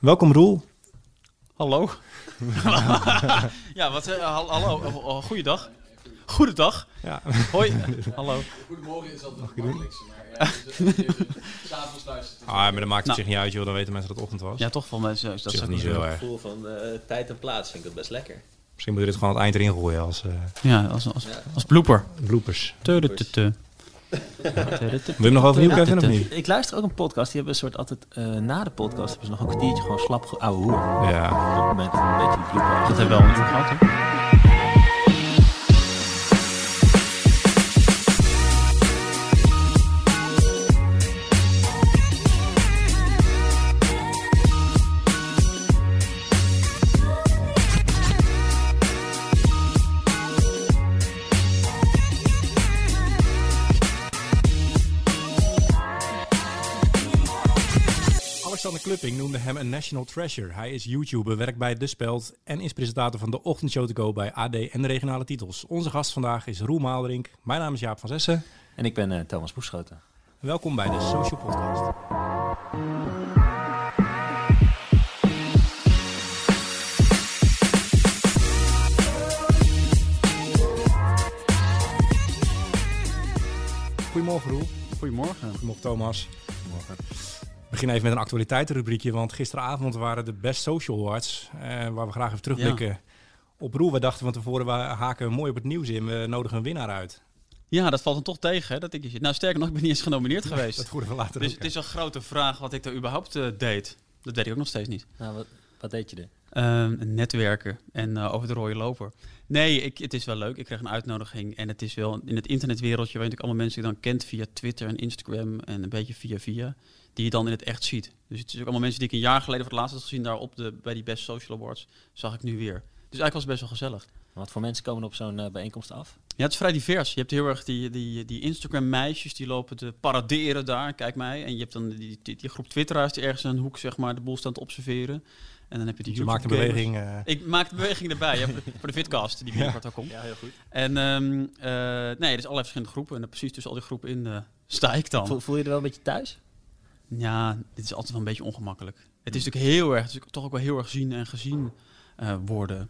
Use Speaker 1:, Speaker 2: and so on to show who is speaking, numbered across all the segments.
Speaker 1: Welkom Roel.
Speaker 2: Hallo. ja, wat, uh, hallo. Uh, goeiedag. Goedendag.
Speaker 1: Ja.
Speaker 2: Hoi. hallo.
Speaker 3: Goedemorgen is altijd het makkelijkste, maar ja, s'avonds luisteren.
Speaker 1: Ah, maar dan maakt het
Speaker 2: Nou.
Speaker 1: zich niet uit, joh. Dan weten mensen dat het ochtend was.
Speaker 2: Ja, toch van mensen. Dat
Speaker 1: dat
Speaker 2: is
Speaker 1: niet zo
Speaker 4: Het
Speaker 1: erg.
Speaker 4: gevoel van eh, tijd en plaats vind ik dat best lekker.
Speaker 1: Misschien moet je dit gewoon aan het eind erin gooien als eh,
Speaker 2: Ja, als, als,
Speaker 4: Ja.
Speaker 2: als blooper.
Speaker 1: bloopers. Wil je nog overnieuw, Kevin, of niet?
Speaker 4: Ik luister ook een podcast. Die hebben een soort altijd eh, na de podcast hebben ze nog een kwartiertje gewoon slap ge- ouwe hoer.
Speaker 1: Ja.
Speaker 4: Op dat moment een beetje een blooper.
Speaker 2: Dat hebben we al met gehad, hè?
Speaker 1: Noemde hem een national treasure. Hij is YouTuber, werkt bij De Speld en is presentator van de Ochtendshow to go bij AD en de regionale titels. Onze gast vandaag is Roel Maalderink. Mijn naam is Jaap van Zessen.
Speaker 4: En ik ben eh, Thomas Boeschoten.
Speaker 1: Welkom bij de Social Podcast. Goedemorgen Roel.
Speaker 2: Goedemorgen.
Speaker 1: Goedemorgen Thomas. We beginnen even met een actualiteitenrubriekje, want gisteravond waren de Best Social Awards, eh, waar we graag even terugblikken op Roel. We dachten van tevoren, we haken mooi op het nieuws in, we nodigen een winnaar uit.
Speaker 2: Ja, dat valt dan toch tegen, hè? Dat ik, nou, sterker nog, ik ben niet eens genomineerd geweest.
Speaker 1: Dat horen we later
Speaker 2: Dus
Speaker 1: ook,
Speaker 2: het is een grote vraag wat ik er überhaupt eh, deed. Dat weet ik ook nog steeds niet.
Speaker 4: Nou, wat, wat deed je er?
Speaker 2: Ehm, netwerken en eh, over de rode loper. Nee, ik, het is wel leuk. Ik kreeg een uitnodiging. En het is wel in het internetwereldje, waar je natuurlijk allemaal mensen die je dan kent via Twitter en Instagram en een beetje via via, die je dan in het echt ziet. Dus het is ook allemaal mensen die ik een jaar geleden voor het laatst had gezien daar op de, bij die Best Social Awards, zag ik nu weer. Dus eigenlijk was het best wel gezellig.
Speaker 4: Wat voor mensen komen op zo'n eh, bijeenkomst af?
Speaker 2: Ja, het is vrij divers. Je hebt heel erg die, die, die Instagram-meisjes die lopen te paraderen daar, kijk mij. En je hebt dan die, die, die groep Twitteraars die ergens in een hoek zeg maar, de boel staan te observeren. En dan heb je die
Speaker 1: Je maakt een beweging. eh,
Speaker 2: Ik maak de beweging erbij, ja, voor, de, voor de Vidcast die binnenkort ook komt.
Speaker 4: Ja, heel goed.
Speaker 2: En ehm eh, nee, er is allerlei verschillende groepen. En dan precies tussen al die groepen in eh, sta ik dan.
Speaker 4: Voel, voel je er wel een beetje thuis?
Speaker 2: Ja, dit is altijd wel een beetje ongemakkelijk. Het is natuurlijk heel erg, het is toch ook wel heel erg zien en gezien eh, worden.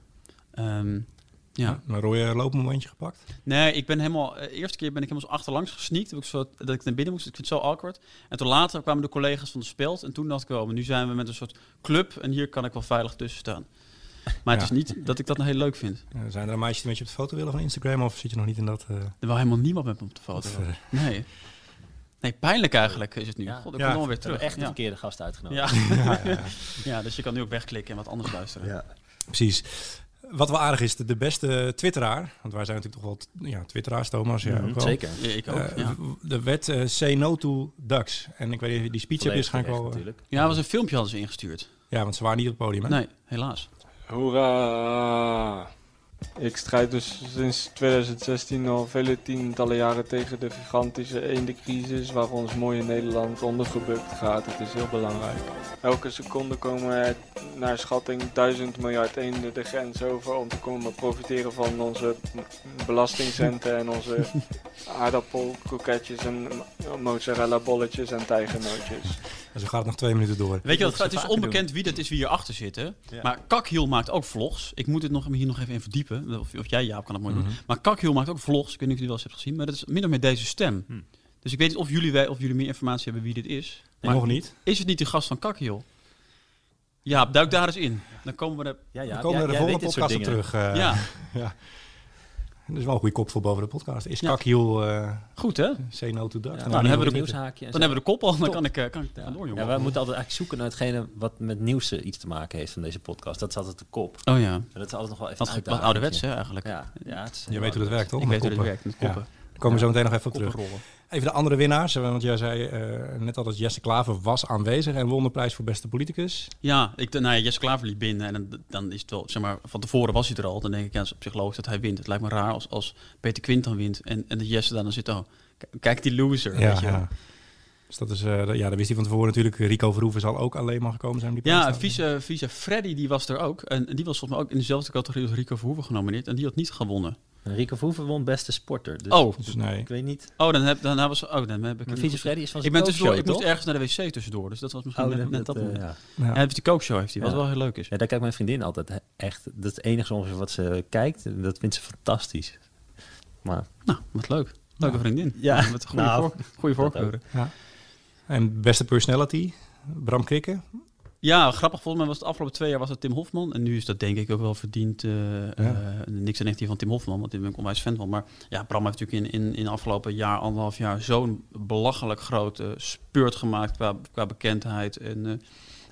Speaker 2: Ehm, ja.
Speaker 1: Een rode loopmomentje gepakt.
Speaker 2: Nee, ik ben helemaal. De eerste keer ben ik helemaal zo achterlangs gesneakt. Ik zo, dat ik naar binnen moest. Ik vind het zo awkward. En toen later kwamen de collega's van de speld. En toen dacht ik wel, maar nu zijn we met een soort club. En hier kan ik wel veilig tussen staan. Maar het
Speaker 1: Ja.
Speaker 2: is niet dat ik dat nou heel leuk vind.
Speaker 1: Eh, zijn er meisjes die met je op de foto willen van Instagram of zit je nog niet in dat... eh,
Speaker 2: Er wil helemaal niemand met me op de foto.
Speaker 1: eh,
Speaker 2: Nee. Nee, pijnlijk eigenlijk is het nu.
Speaker 4: Ja.
Speaker 2: God, ik
Speaker 1: Ja.
Speaker 2: kom nog weer
Speaker 4: We
Speaker 2: terug.
Speaker 4: echt de
Speaker 2: ja.
Speaker 4: verkeerde gast uitgenodigd.
Speaker 2: Ja.
Speaker 1: ja, ja, ja.
Speaker 2: ja, dus je kan nu ook wegklikken en wat anders luisteren.
Speaker 1: Precies. Wat wel aardig is, de, beste twitteraar, want wij zijn natuurlijk toch wel ja, twitteraars, Thomas, ja,
Speaker 2: Mhm,
Speaker 1: ook wel.
Speaker 4: Zeker.
Speaker 2: Ja, ik ook.
Speaker 1: Eh,
Speaker 2: ja.
Speaker 1: De wet eh, Say No to Ducks. En ik weet niet of je die speech hebt, is
Speaker 4: Volledig
Speaker 1: waarschijnlijk wel...
Speaker 4: natuurlijk.
Speaker 2: ja, was een filmpje hadden ze ingestuurd.
Speaker 1: Ja, want ze waren niet op het podium, hè?
Speaker 2: Nee, helaas.
Speaker 5: Hoera! Ik strijd dus sinds 2016 al vele tientallen jaren tegen de gigantische eendencrisis waar ons mooie Nederland ondergebukt gaat. Het is heel belangrijk. Elke seconde komen er naar schatting 1000 miljard eenden de grens over om te komen profiteren van onze belastingcenten en onze aardappelkroketjes en mozzarella bolletjes en tijgernootjes.
Speaker 1: En zo gaat het nog twee minuten door.
Speaker 2: Weet je wat,
Speaker 4: dat
Speaker 2: het is onbekend wie dat is wie hierachter zit. Hè?
Speaker 4: Ja.
Speaker 2: Maar Kakhiel maakt ook vlogs. Ik moet het nog, hier nog even in verdiepen. Of, of jij, Jaap, kan het mooi
Speaker 1: Mhm.
Speaker 2: doen. Maar Kakhiel maakt ook vlogs. Ik weet niet of jullie wel eens hebben gezien. Maar dat is min of meer deze stem.
Speaker 4: Hm.
Speaker 2: Dus ik weet niet of jullie, wij- of jullie meer informatie hebben wie dit is.
Speaker 1: Maar nog niet.
Speaker 2: is het niet de gast van Kakhiel? Ja, duik daar eens in. Dan komen we er...
Speaker 4: Ja, ja,
Speaker 1: We komen
Speaker 4: ja,
Speaker 1: er de volgende podcast op terug. eh.
Speaker 2: ja,
Speaker 1: Dat is wel een goede kop voor boven de podcast. Is
Speaker 2: Ja.
Speaker 1: Kakhiel eh
Speaker 2: goed hè?
Speaker 1: Say No to?
Speaker 4: Ja,
Speaker 1: Dan
Speaker 2: hebben we de-
Speaker 4: nieuwshaakje.
Speaker 2: Dan hebben we de kop al. Dan
Speaker 4: Top.
Speaker 2: kan ik, eh, kan ik
Speaker 4: Ja.
Speaker 2: gaan door, jongen.
Speaker 4: Ja, wij moeten altijd eigenlijk zoeken naar hetgene wat met nieuws eh, iets te maken heeft van deze podcast. Dat is altijd de kop.
Speaker 2: Oh ja.
Speaker 4: En dat is altijd nog wel even
Speaker 2: Wat, wat ouderwets hè, eigenlijk.
Speaker 4: Ja, ja het is
Speaker 1: Je weet hoe dat werkt, toch?
Speaker 2: Ik weet hoe
Speaker 1: koppen.
Speaker 2: werkt met koppen.
Speaker 1: Daar komen we zo meteen nog even op terug. Even de andere winnaars. eh, Want jij zei eh, net al dat Jesse Klaver was aanwezig en won de prijs voor beste politicus.
Speaker 2: Ja, ik, nou ja, Jesse Klaver liep binnen en dan, dan is het wel, zeg maar, van tevoren was hij er al. Dan denk ik, ja, het is op zich logisch dat hij wint. Het lijkt me raar als, als Peter Quint dan wint en, en dat Jesse daar dan zit, oh, kijk die loser, weet je wel.
Speaker 1: ja. Dus dat is, eh, ja, dat wist hij van tevoren natuurlijk. Rico Verhoeven zal ook alleen maar gekomen zijn. Die
Speaker 2: Ja, vice, vice Freddy, die was er ook. En die was volgens mij ook in dezelfde categorie als Rico Verhoeven genomineerd. En die had niet gewonnen.
Speaker 4: Rico Verhoeven won beste sporter. Dus
Speaker 2: Oh,
Speaker 1: Dus nee.
Speaker 4: ik weet niet.
Speaker 2: oh, dan heb, dan hebben ze, oh, dan heb ik...
Speaker 4: Maar Freddy is van
Speaker 2: ik
Speaker 4: zijn
Speaker 2: ben tussendoor, ik moest ergens naar de wc tussendoor, dus dat was misschien
Speaker 4: Oh,
Speaker 2: net,
Speaker 4: dat,
Speaker 2: net
Speaker 4: dat,
Speaker 2: dat moment.
Speaker 4: ja.
Speaker 1: Ja.
Speaker 2: Heeft die kookshow, heeft hij, wat
Speaker 4: Ja.
Speaker 2: wel heel leuk is.
Speaker 4: Ja, daar kijkt mijn vriendin altijd echt. Dat is het enige ongeveer wat ze kijkt. En Dat vindt ze fantastisch. Maar
Speaker 2: Nou, wat leuk. Leuke
Speaker 1: Ja.
Speaker 2: vriendin.
Speaker 4: Ja,
Speaker 2: Met goede,
Speaker 4: nou,
Speaker 2: voor, goede
Speaker 4: dat
Speaker 2: voorkeuren.
Speaker 1: En beste personality? Bram Krikke?
Speaker 2: Ja, grappig. Volgens mij was het de afgelopen twee jaar was het Tim Hofman. En nu is dat denk ik ook wel verdiend. eh, niks en negatief van Tim Hofman, want daar ben ik onwijs fan van. Maar ja, Bram heeft natuurlijk in, in, in de afgelopen jaar, anderhalf jaar, zo'n belachelijk grote speurt gemaakt qua, qua bekendheid en, eh,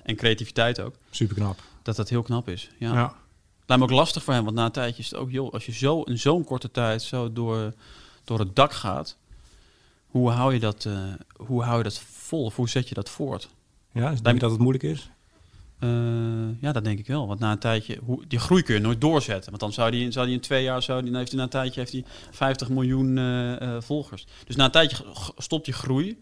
Speaker 2: en creativiteit ook.
Speaker 1: Super knap.
Speaker 2: Dat dat heel knap is. Ja.
Speaker 1: Ja.
Speaker 2: Lijkt me ook lastig voor hem, want na een tijdje is het ook, joh, als je zo in zo'n korte tijd zo door, door het dak gaat, hoe hou je dat, hoe hou je dat vol? Of hoe zet je dat voort?
Speaker 1: Ja, denk je dat het moeilijk is?
Speaker 2: Eh, ja, dat denk ik wel. Want na een tijdje, hoe, die groei kun je nooit doorzetten. Want dan zou die, zou in twee jaar, zou die, dan heeft hij na een tijdje heeft hij 50 miljoen eh, eh, volgers. Dus na een tijdje stopt die groei.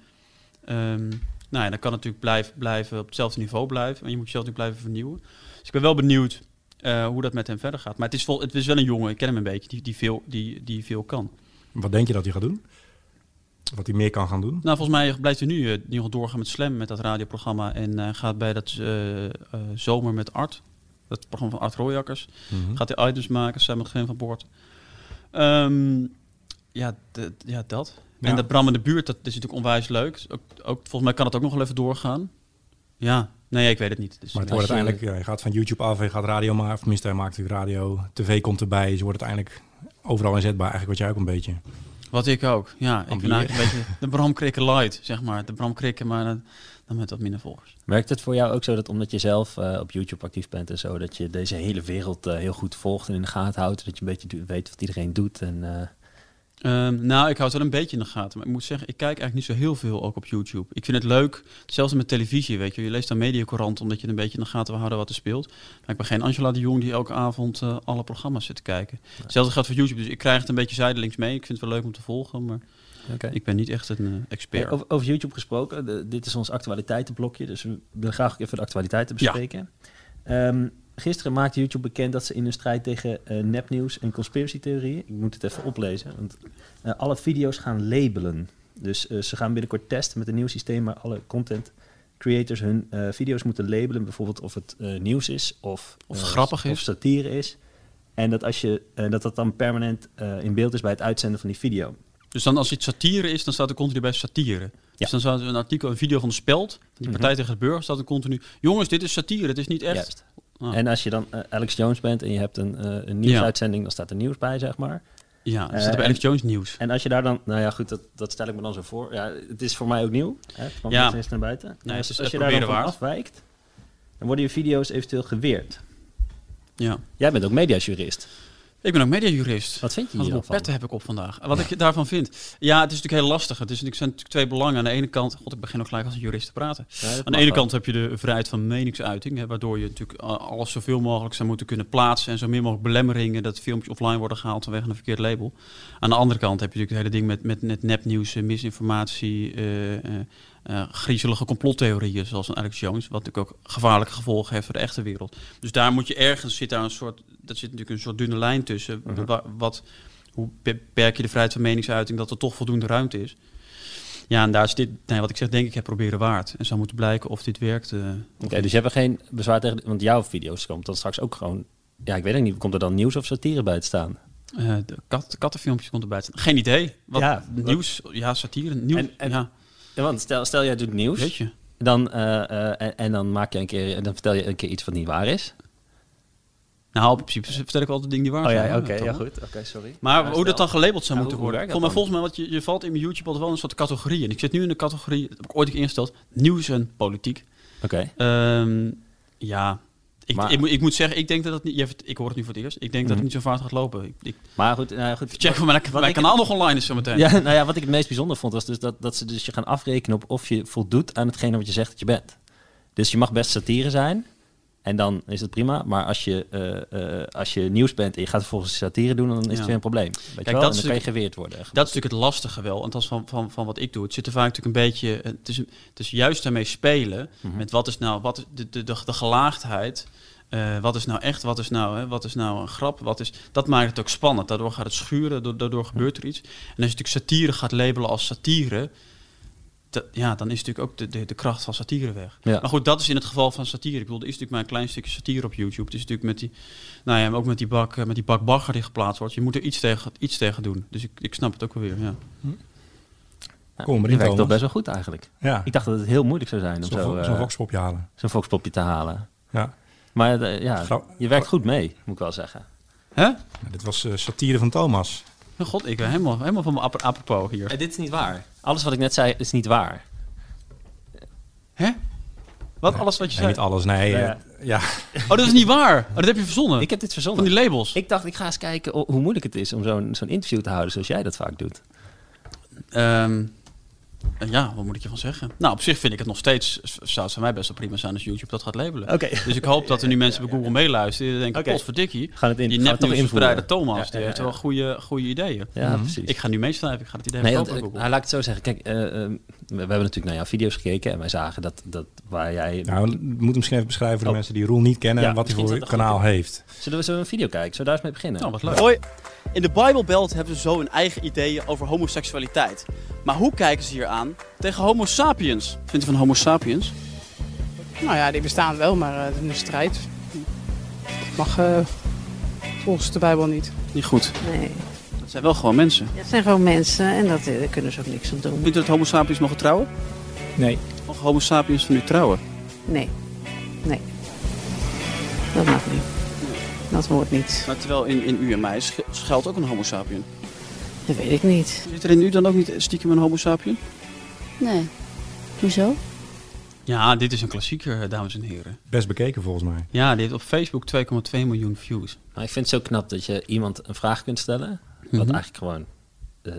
Speaker 2: Ehm, nou ja, dan kan het natuurlijk blijf, blijven op hetzelfde niveau blijven. En je moet jezelf natuurlijk blijven vernieuwen. Dus ik ben wel benieuwd hoe dat met hem verder gaat. Maar het is, vol, het is wel een jongen, ik ken hem een beetje, die, die, veel, die, die veel kan.
Speaker 1: Wat denk je dat hij gaat doen? Wat hij meer kan gaan doen?
Speaker 2: Nou, volgens mij blijft hij nu in ieder geval doorgaan met Slam, met dat radioprogramma. En uh, gaat bij dat uh, Zomer met Art, dat programma van Art Rooijakkers,
Speaker 1: Mhm.
Speaker 2: gaat hij items maken samen met Geen van Boord. Ehm, ja, ja, dat.
Speaker 1: Ja.
Speaker 2: En dat Bram in de buurt, dat is natuurlijk onwijs leuk. Ook, ook, volgens mij kan het ook nog wel even doorgaan. Ja, nee, ik weet het niet. Dus
Speaker 1: Maar het wordt uiteindelijk, ja, je gaat van YouTube af en je gaat radio maken. Of tenminste, hij maakt natuurlijk radio. TV komt erbij. Dus je wordt uiteindelijk overal inzetbaar. Eigenlijk wat jij ook een beetje.
Speaker 2: Wat ik ook, ja. Ik ben eigenlijk een beetje de Bram Krikke light, zeg maar. De Bram Krikke, maar dan, dan met wat minder volgers.
Speaker 4: Werkt het voor jou ook zo dat omdat je zelf eh, op YouTube actief bent en zo, dat je deze hele wereld eh, heel goed volgt en in de gaten houdt, dat je een beetje weet wat iedereen doet en eh,
Speaker 2: Ehm, nou, ik houd het wel een beetje in de gaten. Maar ik moet zeggen, ik kijk eigenlijk niet zo heel veel ook op YouTube. Ik vind het leuk, zelfs met televisie, weet je. Je leest dan Mediacorant omdat je een beetje in de gaten wil houden wat er speelt. Maar ik ben geen Angela de Jong die elke avond eh, alle programma's zit te kijken. Hetzelfde geldt voor YouTube. Dus ik krijg het een beetje zijdelings mee. Ik vind het wel leuk om te volgen, maar ik ben niet echt een eh, expert.
Speaker 4: Hey, over, over YouTube gesproken, de- dit is ons actualiteitenblokje, dus we willen graag even de actualiteiten
Speaker 2: Ja.
Speaker 4: bespreken. Gisteren maakte YouTube bekend dat ze in de strijd tegen eh, nepnieuws en conspiracy-theorieën, ik moet het even oplezen, want eh, alle video's gaan labelen. Dus eh, ze gaan binnenkort testen met een nieuw systeem waar alle content creators hun video's moeten labelen, bijvoorbeeld of het nieuws is of,
Speaker 2: Of grappig is.
Speaker 4: of satire is. En dat, als je, dat dat dan permanent in beeld is bij het uitzenden van die video.
Speaker 2: Dus dan als het satire is, dan staat er continu bij satire. Dus dan staat er een artikel, een video van de Speld, die
Speaker 4: Mhm.
Speaker 2: Partij tegen de Burger, staat er continu... Jongens, dit is satire, het is niet echt...
Speaker 4: Juist.
Speaker 2: Ah.
Speaker 4: En als je dan eh, Alex Jones bent en je hebt een, eh, een nieuwsuitzending, dan staat er nieuws bij, zeg maar.
Speaker 2: Ja, dan
Speaker 4: Eh,
Speaker 2: staat er bij Alex Jones nieuws.
Speaker 4: En als je daar dan, nou ja, goed, dat, dat stel ik me dan zo voor. Ja, het is voor mij ook nieuw. Hè, kwam
Speaker 2: Ja.
Speaker 4: naar buiten.
Speaker 2: Nee,
Speaker 4: Nou, dus als je daar dan van
Speaker 2: waard.
Speaker 4: afwijkt, dan worden je video's eventueel geweerd.
Speaker 2: Ja.
Speaker 4: Jij bent ook mediajurist.
Speaker 2: Ik ben ook mediajurist.
Speaker 4: Wat vind je
Speaker 2: Wat
Speaker 4: hier
Speaker 2: voor
Speaker 4: dan van?
Speaker 2: petten heb ik op vandaag? Wat ik daarvan vind? Ja, het is natuurlijk heel lastig. Het is natuurlijk, zijn natuurlijk twee belangen. Aan de ene kant, god, ik begin ook gelijk als een jurist te praten.
Speaker 4: Ja,
Speaker 2: Aan de ene
Speaker 4: wel.
Speaker 2: kant heb je de vrijheid van meningsuiting, hè, waardoor je natuurlijk alles zoveel mogelijk zou moeten kunnen plaatsen en zo min mogelijk belemmeringen dat filmpjes offline worden gehaald vanwege een verkeerd label. Aan de andere kant heb je natuurlijk het hele ding met, met, met nepnieuws, misinformatie, eh, eh, eh, griezelige complottheorieën, zoals een Alex Jones, wat natuurlijk ook gevaarlijke gevolgen heeft voor de echte wereld. Dus daar moet je ergens zit daar een soort, dat zit natuurlijk een soort dunne lijn tussen.
Speaker 4: Mhm.
Speaker 2: Wa- wat, hoe beperk je de vrijheid van meningsuiting dat er toch voldoende ruimte is? Ja, en daar is dit, nee, wat ik zeg, denk ik, heb proberen waard. En zou moeten blijken of dit werkt. eh,
Speaker 4: Oké, dus je hebt er geen bezwaar tegen, want jouw video's komt dan straks ook gewoon, ja, ik weet het niet, komt er dan nieuws of satire bij te staan?
Speaker 2: Eh, de kat, kattenfilmpjes komt erbij. te staan. Geen idee. Wat,
Speaker 4: Ja, wat-
Speaker 2: nieuws, ja, satire, nieuws.
Speaker 4: En- en-
Speaker 2: Ja,
Speaker 4: want stel, stel jij doet nieuws,
Speaker 2: weet je.
Speaker 4: dan, eh, eh, en, en dan maak je een keer, en dan vertel je een keer iets wat niet waar is.
Speaker 2: Nou, in principe vertel ik wel de dingen die waar
Speaker 4: Oh
Speaker 2: zijn.
Speaker 4: ja, oké, ja goed, oké, sorry.
Speaker 2: Maar
Speaker 4: Ja,
Speaker 2: hoe dat dan gelabeld zou moeten worden. Volgens mij, volgens mij, wat je, je valt in mijn YouTube altijd wel in een soort categorie. En ik zit nu in de categorie, dat heb ik ooit ingesteld, nieuws en politiek.
Speaker 4: Oké.
Speaker 2: Ehm, ja, ik,
Speaker 4: Maar-
Speaker 2: ik, moet- ik moet zeggen, ik denk dat het niet, je ik hoor het nu voor het eerst, ik denk dat
Speaker 4: Mhm.
Speaker 2: het niet zo vaart gaat lopen. Ik, ik
Speaker 4: Maar goed, nou goed.
Speaker 2: check mijn, mijn kanaal nog online is zometeen.
Speaker 4: Ja, nou ja, wat ik het meest bijzonder vond, was dus dat, dat ze dus je gaan afrekenen op of je voldoet aan hetgene wat je zegt dat je bent. Dus je mag best satire zijn. En dan is het prima. Maar als je, eh, eh, als je nieuws bent en je gaat vervolgens satire doen, dan is
Speaker 2: Ja.
Speaker 4: het weer een probleem. Weet je wel?
Speaker 2: dat
Speaker 4: En dan kan je geweerd worden.
Speaker 2: Dat is natuurlijk het lastige wel. Dat is van, van, van wat ik doe. Het zit er vaak natuurlijk een beetje. Het is, het is juist daarmee spelen.
Speaker 4: Mhm.
Speaker 2: Met wat is nou wat de, de, de, de gelaagdheid Eh, wat is nou echt, wat is nou, hè, wat is nou een grap, wat is, dat maakt het ook spannend. Daardoor gaat het schuren, da- daardoor gebeurt er iets. En als je natuurlijk satire gaat labelen als satire, ja, dan is natuurlijk ook de, de, de kracht van satire weg.
Speaker 4: Ja.
Speaker 2: Maar goed, dat is in het geval van satire. Ik bedoel, er is natuurlijk maar een klein stukje satire op YouTube. Het is natuurlijk met die, nou ja, ook met die bak, eh, met die bak bagger die geplaatst wordt. Je moet er iets tegen, iets tegen doen. Dus ik, ik snap het ook wel weer, ja.
Speaker 4: Nou,
Speaker 1: Kom maar
Speaker 4: die werkt toch best wel goed eigenlijk.
Speaker 1: Ja,
Speaker 4: Ik dacht dat het heel moeilijk zou zijn om
Speaker 1: zo'n
Speaker 4: zo, eh,
Speaker 1: halen.
Speaker 4: zo'n foxpopje te halen.
Speaker 1: Ja.
Speaker 4: Maar eh, ja, je werkt goed mee, moet ik wel zeggen.
Speaker 2: Hè?
Speaker 1: Ja, dit was eh, satire van Thomas.
Speaker 2: God, ik ben helemaal, helemaal van mijn ap- apropos hier.
Speaker 4: Eh, dit is niet waar. Alles wat ik net zei is niet waar.
Speaker 2: Hè? Wat, alles wat je
Speaker 1: Nee,
Speaker 2: zei?
Speaker 1: niet alles, nee.
Speaker 4: Ja.
Speaker 2: Oh, dat is niet waar. Oh, dat heb je verzonnen.
Speaker 4: Ik heb dit
Speaker 2: van
Speaker 4: verzonnen.
Speaker 2: die labels.
Speaker 4: Ik dacht, ik ga eens kijken hoe moeilijk het is om zo'n zo'n interview te houden zoals jij dat vaak doet.
Speaker 2: Ehm, eh, ja, wat moet ik je van zeggen? Nou, op zich vind ik het nog steeds, zou het voor mij best wel prima zijn als YouTube dat gaat labelen.
Speaker 4: Oké.
Speaker 2: Dus ik hoop dat er nu mensen bij Google meeluisteren die denken,
Speaker 4: Oké.
Speaker 2: potverdikkie,
Speaker 4: Gaan het in,
Speaker 2: die
Speaker 4: gaan we het toch
Speaker 2: nepnieuwsverbreider
Speaker 4: invoeren?
Speaker 2: Thomas,
Speaker 4: Ja,
Speaker 2: die
Speaker 4: ja,
Speaker 2: heeft
Speaker 4: ja.
Speaker 2: wel goede, goede ideeën.
Speaker 4: Ja,
Speaker 1: Mhm.
Speaker 4: precies.
Speaker 2: Ik ga nu meeschrijven, ik ga het idee
Speaker 4: Nee,
Speaker 2: verkopen
Speaker 4: eh,
Speaker 2: Google.
Speaker 4: nou, laat ik het zo zeggen. Kijk, eh, we, we hebben natuurlijk naar jouw video's gekeken en wij zagen dat, dat waar jij...
Speaker 1: Nou, we moeten misschien even beschrijven voor de
Speaker 4: Oh.
Speaker 1: mensen die Roel niet kennen
Speaker 4: Ja,
Speaker 1: en wat hij voor kanaal heeft.
Speaker 4: Zullen we zo een video kijken? Zullen we daar eens mee beginnen?
Speaker 2: Nou, wat leuk.
Speaker 6: Hoi. In de Bijbelbelt hebben ze zo hun eigen ideeën over homoseksualiteit. Maar hoe kijken ze hier aan tegen homo sapiens? Vindt u van homo sapiens?
Speaker 7: Nou ja, die bestaan wel, maar eh, het is een strijd. Dat mag eh, volgens de Bijbel niet.
Speaker 6: Niet goed.
Speaker 8: Nee,
Speaker 6: Dat zijn wel gewoon mensen.
Speaker 8: het zijn gewoon mensen en dat, eh, daar kunnen ze ook niks aan doen.
Speaker 6: Vindt u dat homo sapiens mogen trouwen?
Speaker 4: Nee.
Speaker 6: Mogen homo sapiens van u trouwen?
Speaker 8: Nee, nee. Dat mag niet. Dat hoort niet.
Speaker 6: Maar terwijl in, in u en mij sch- schuilt ook een homo sapien.
Speaker 8: Dat weet ik niet.
Speaker 6: Zit er in u dan ook niet stiekem een homo sapien?
Speaker 9: Nee. Hoezo?
Speaker 2: Ja, dit is een klassieker, eh, dames en heren.
Speaker 1: Best bekeken volgens mij.
Speaker 2: Ja, die heeft op Facebook 2,2 miljoen views.
Speaker 4: Maar ik vind het zo knap dat je iemand een vraag kunt stellen. Wat
Speaker 2: Mhm.
Speaker 4: eigenlijk gewoon. eh,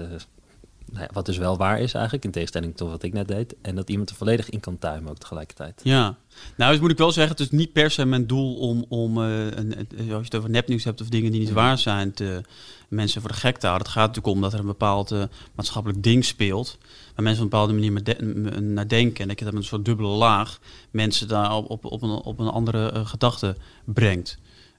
Speaker 4: nou ja, wat dus wel waar is eigenlijk, in tegenstelling tot wat ik net deed. En dat iemand er volledig in kan tuimen ook tegelijkertijd.
Speaker 2: Ja, nou dus moet ik wel zeggen, het is niet per se mijn doel om, om eh, een, een- als je het over nepnieuws hebt of dingen die niet waar zijn, te, mensen voor de gek te houden. Het gaat natuurlijk om dat er een bepaald eh, maatschappelijk ding speelt, waar mensen op een bepaalde manier naar denken. En dat je dat met een soort dubbele laag mensen daar op, op, op, een, op een andere eh, gedachte brengt.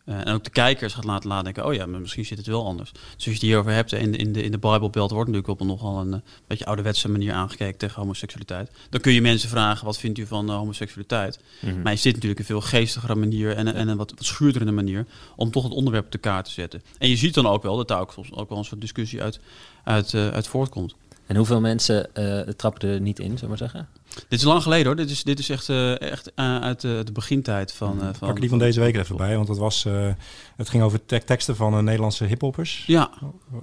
Speaker 2: Eh, en ook de kijkers gaat laten nadenken, oh ja, maar misschien zit het wel anders. Dus als je het hierover hebt, in, in de, in de Bijbelbelt wordt natuurlijk op een nogal een eh, beetje ouderwetse manier aangekeken tegen homoseksualiteit. Dan kun je mensen vragen, wat vindt u van eh, homoseksualiteit?
Speaker 4: Mhm.
Speaker 2: Maar je zit natuurlijk een veel geestigere manier en, een- en een wat, wat schuurderende manier om toch het onderwerp op de kaart te zetten. En je ziet dan ook wel dat daar ook, soms ook wel een soort discussie uit, uit, uit voortkomt.
Speaker 4: En hoeveel mensen eh, trappen er niet in, zullen we maar zeggen?
Speaker 2: Dit is lang geleden hoor. Dit is, dit is echt, eh, echt eh, uit de, de begintijd van, eh, van...
Speaker 1: Pak die van deze week er even bij, want het, was, eh, het ging over tek- teksten van Nederlandse hiphoppers.
Speaker 2: Ja,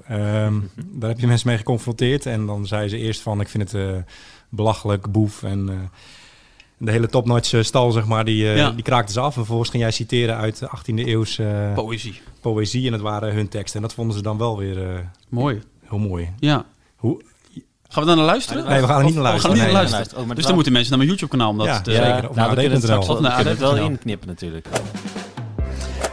Speaker 1: Ehm, daar heb je mensen mee geconfronteerd en dan zei ze eerst van ik vind het eh, belachelijk, boef en eh, de hele topnotch stal zeg maar, die, eh,
Speaker 2: Ja.
Speaker 1: die kraakte ze af. En vervolgens ging jij citeren uit de 18e eeuwse
Speaker 2: poëzie.
Speaker 1: poëzie en het waren hun teksten. En dat vonden ze dan wel weer eh,
Speaker 2: Mooi.
Speaker 1: heel mooi.
Speaker 2: Ja.
Speaker 1: Hoe,
Speaker 2: Gaan we daar naar luisteren?
Speaker 1: Nee, we gaan er niet naar
Speaker 2: Of- oh, we gaan
Speaker 1: luisteren.
Speaker 2: niet naar
Speaker 1: Nee,
Speaker 2: luisteren.
Speaker 4: Oh,
Speaker 2: Dus
Speaker 4: wel-
Speaker 2: dan moeten mensen naar mijn YouTube-kanaal om dat
Speaker 1: Ja,
Speaker 2: te...
Speaker 1: zeker.
Speaker 4: Ja,
Speaker 1: Of
Speaker 4: nou,
Speaker 1: naar
Speaker 4: we kunnen het straks we kunnen het wel inknippen natuurlijk.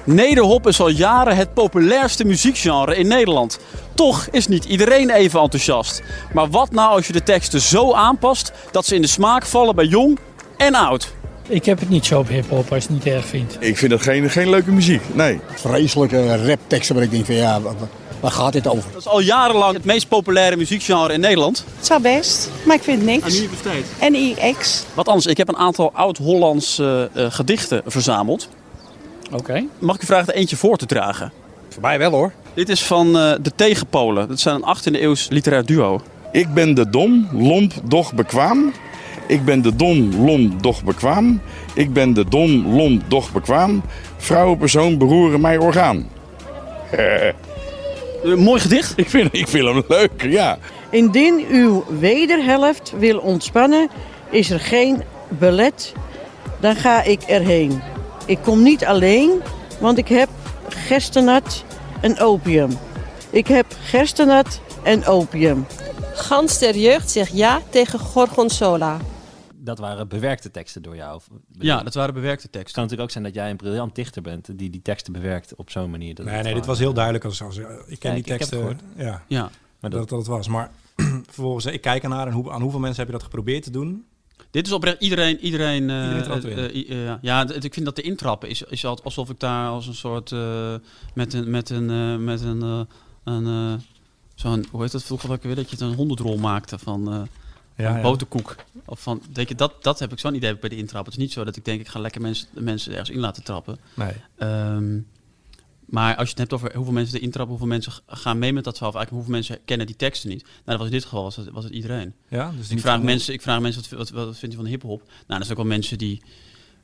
Speaker 6: Nederhop is al jaren het populairste muziekgenre in Nederland. Toch is niet iedereen even enthousiast. Maar wat nou als je de teksten zo aanpast dat ze in de smaak vallen bij jong en oud?
Speaker 10: Ik heb het niet zo op hip-hop als je het niet erg vindt.
Speaker 11: Ik vind het geen, geen leuke muziek, nee.
Speaker 10: Vreselijke rapteksten waar ik denk van ja, wa- wa- waar gaat dit over?
Speaker 6: Dat is al jarenlang het meest populaire muziekgenre in Nederland.
Speaker 7: Het zou best, maar ik vind niks.
Speaker 6: niet besteed.
Speaker 7: NIX.
Speaker 6: Wat anders, ik heb een aantal oud-Hollandse eh, gedichten verzameld.
Speaker 10: Oké.
Speaker 6: Mag ik u vragen er eentje voor te dragen?
Speaker 10: Voor mij wel hoor.
Speaker 6: Dit is van eh, de Tegenpolen. Dat zijn een 18e eeuws literair duo.
Speaker 11: Ik ben de dom, lomp, doch bekwaam. Ik ben de dom, lomp, doch bekwaam. Ik ben de dom, lomp, doch bekwaam. Vrouwenpersoon beroeren mij orgaan.
Speaker 6: Een mooi gedicht.
Speaker 11: Ik vind, ik vind hem leuk, ja.
Speaker 7: Indien uw wederhelft wil ontspannen, is er geen belet, dan ga ik erheen. Ik kom niet alleen, want ik heb gerstenat en opium. Ik heb gerstenat en opium.
Speaker 9: Gans der jeugd zegt ja tegen Gorgonzola.
Speaker 4: Dat waren bewerkte teksten door jou.
Speaker 2: Ja, dat waren bewerkte
Speaker 4: Het
Speaker 2: teksten.
Speaker 4: kan natuurlijk ook zijn dat jij een briljant dichter bent die die teksten bewerkt op zo'n manier. Dat
Speaker 1: Nee,
Speaker 4: het
Speaker 1: nee, dit was heel
Speaker 4: eh,
Speaker 1: duidelijk. Als, als, ik ken
Speaker 4: Ja,
Speaker 1: die
Speaker 4: ik- ik heb het
Speaker 1: teksten.
Speaker 4: gehoord.
Speaker 1: ja,
Speaker 2: Ja.
Speaker 4: Maar
Speaker 1: dat,
Speaker 4: dat,
Speaker 1: dat het was. Maar vervolgens, ik kijk ernaar en hoe, aan hoeveel mensen heb je dat geprobeerd te doen?
Speaker 2: Dit is oprecht iedereen. Iedereen, eh,
Speaker 1: Iedereen
Speaker 2: eh, eh, eh, ja, ik vind dat de intrappen is, is alsof ik daar als een soort. eh, met een. Met een, eh, met een, eh, een eh, zo'n. Hoe heet dat vroeger ook weer? Dat je het een hondendrol maakte van.
Speaker 1: Ja,
Speaker 2: een boterkoek. Of van, denk je, dat, dat heb ik zo'n idee bij de intrap. Het is niet zo dat ik denk, ik ga lekker mensen, mensen ergens in laten trappen.
Speaker 1: Nee.
Speaker 2: Ehm, maar als je het hebt over hoeveel mensen de intrappen, hoeveel mensen gaan mee met dat verhaal, of eigenlijk hoeveel mensen kennen die teksten niet. Nou, dat was in dit geval was het, was het iedereen.
Speaker 1: Ja, dus
Speaker 2: ik, vraag mensen, ik vraag mensen, wat, wat, wat vind je van hip-hop? Nou, dat zijn ook wel mensen die.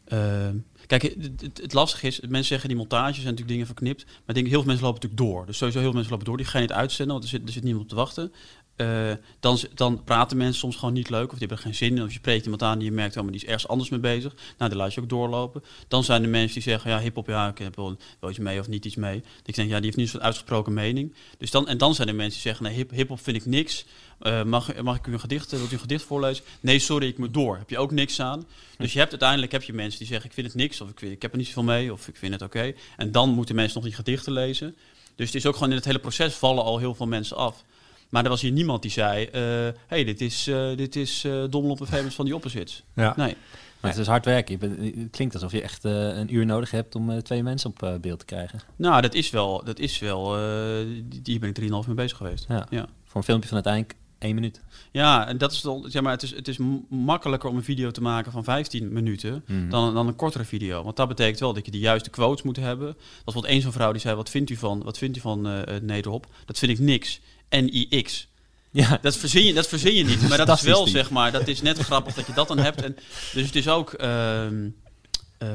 Speaker 2: ehm, kijk, het, het, het lastige is, mensen zeggen die montages zijn natuurlijk dingen verknipt. Maar ik denk, heel veel mensen lopen natuurlijk door. Dus sowieso heel veel mensen lopen door. Die gaan je niet uitzenden, want er zit, er zit niemand op te wachten. Eh, dan, dan praten mensen soms gewoon niet leuk of die hebben er geen zin in. Of je spreekt iemand aan die je merkt, oh, maar die is ergens anders mee bezig. Nou, die laat je ook doorlopen. Dan zijn er mensen die zeggen, ja, hip-hop, ja, ik heb wel, wel iets mee of niet iets mee. Dat ik denk, ja, die heeft niet zo'n uitgesproken mening. Dus dan, en dan zijn er mensen die zeggen, nee, hip- hip-hop vind ik niks. Eh, mag, mag ik u een gedicht, wilt u een gedicht voorlezen? Nee, sorry, ik moet door. Heb je ook niks aan? Dus je hebt uiteindelijk heb je mensen die zeggen, ik vind het niks, of ik, ik heb er niet zoveel mee, of ik vind het oké. En dan moeten mensen nog die gedichten lezen. Dus het is ook gewoon in het hele proces vallen al heel veel mensen af. Maar er was hier niemand die zei, eh hey, dit is, eh dit is eh Dommelop en Famous van die opposites.
Speaker 1: Ja.
Speaker 2: Nee.
Speaker 4: Maar het is hard werken. Het klinkt alsof je echt een uur nodig hebt om eh, twee mensen op beeld te krijgen.
Speaker 2: Nou, dat is wel, dat is wel eh, die- hier ben ik 3,5 mee bezig geweest.
Speaker 4: Ja.
Speaker 2: ja.
Speaker 4: Voor een filmpje van uiteindelijk één minuut.
Speaker 2: Ja, en dat is dan, zeg maar, het is, het is makkelijker om een video te maken van 15 minuten
Speaker 4: Mhm.
Speaker 2: dan, dan een kortere video. Want dat betekent wel dat je de juiste quotes moet hebben. Dat was bijvoorbeeld één zo'n vrouw die zei, wat vindt u van, wat vindt u van Nederhop? Dat vind ik niks. N-I-X.
Speaker 4: Ja.
Speaker 2: Dat verzin je, dat verzin je niet. Maar dat is wel, zeg maar, dat is net grappig dat je dat dan hebt. En, dus het is ook... ehm eh,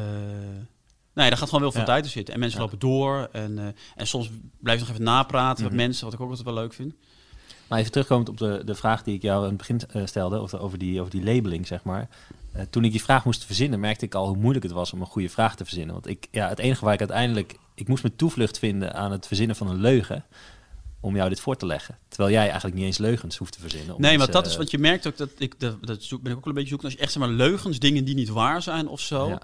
Speaker 2: nee, daar gaat gewoon wel veel
Speaker 4: Ja.
Speaker 2: tijd in zitten. En mensen
Speaker 4: Ja.
Speaker 2: lopen door. En, eh, en soms blijf je nog even napraten
Speaker 4: Mhm.
Speaker 2: met mensen, wat ik ook altijd wel leuk vind.
Speaker 4: Maar even terugkomend op de, de vraag die ik jou aan het begin eh, stelde, over, over, die, over die labeling, zeg maar. Toen ik die vraag moest verzinnen, merkte ik al hoe moeilijk het was om een goede vraag te verzinnen. Want ik, ja, het enige waar ik uiteindelijk... Ik moest mijn toevlucht vinden aan het verzinnen van een leugen om jou dit voor te leggen. Terwijl jij eigenlijk niet eens leugens hoeft te verzinnen.
Speaker 2: Nee, maar dat is
Speaker 4: eh,
Speaker 2: wat je merkt ook dat ik dat, dat zoek, ben ik ook wel een beetje zoeken als je echt zeg maar leugens, dingen die niet waar zijn of zo.
Speaker 4: Ja.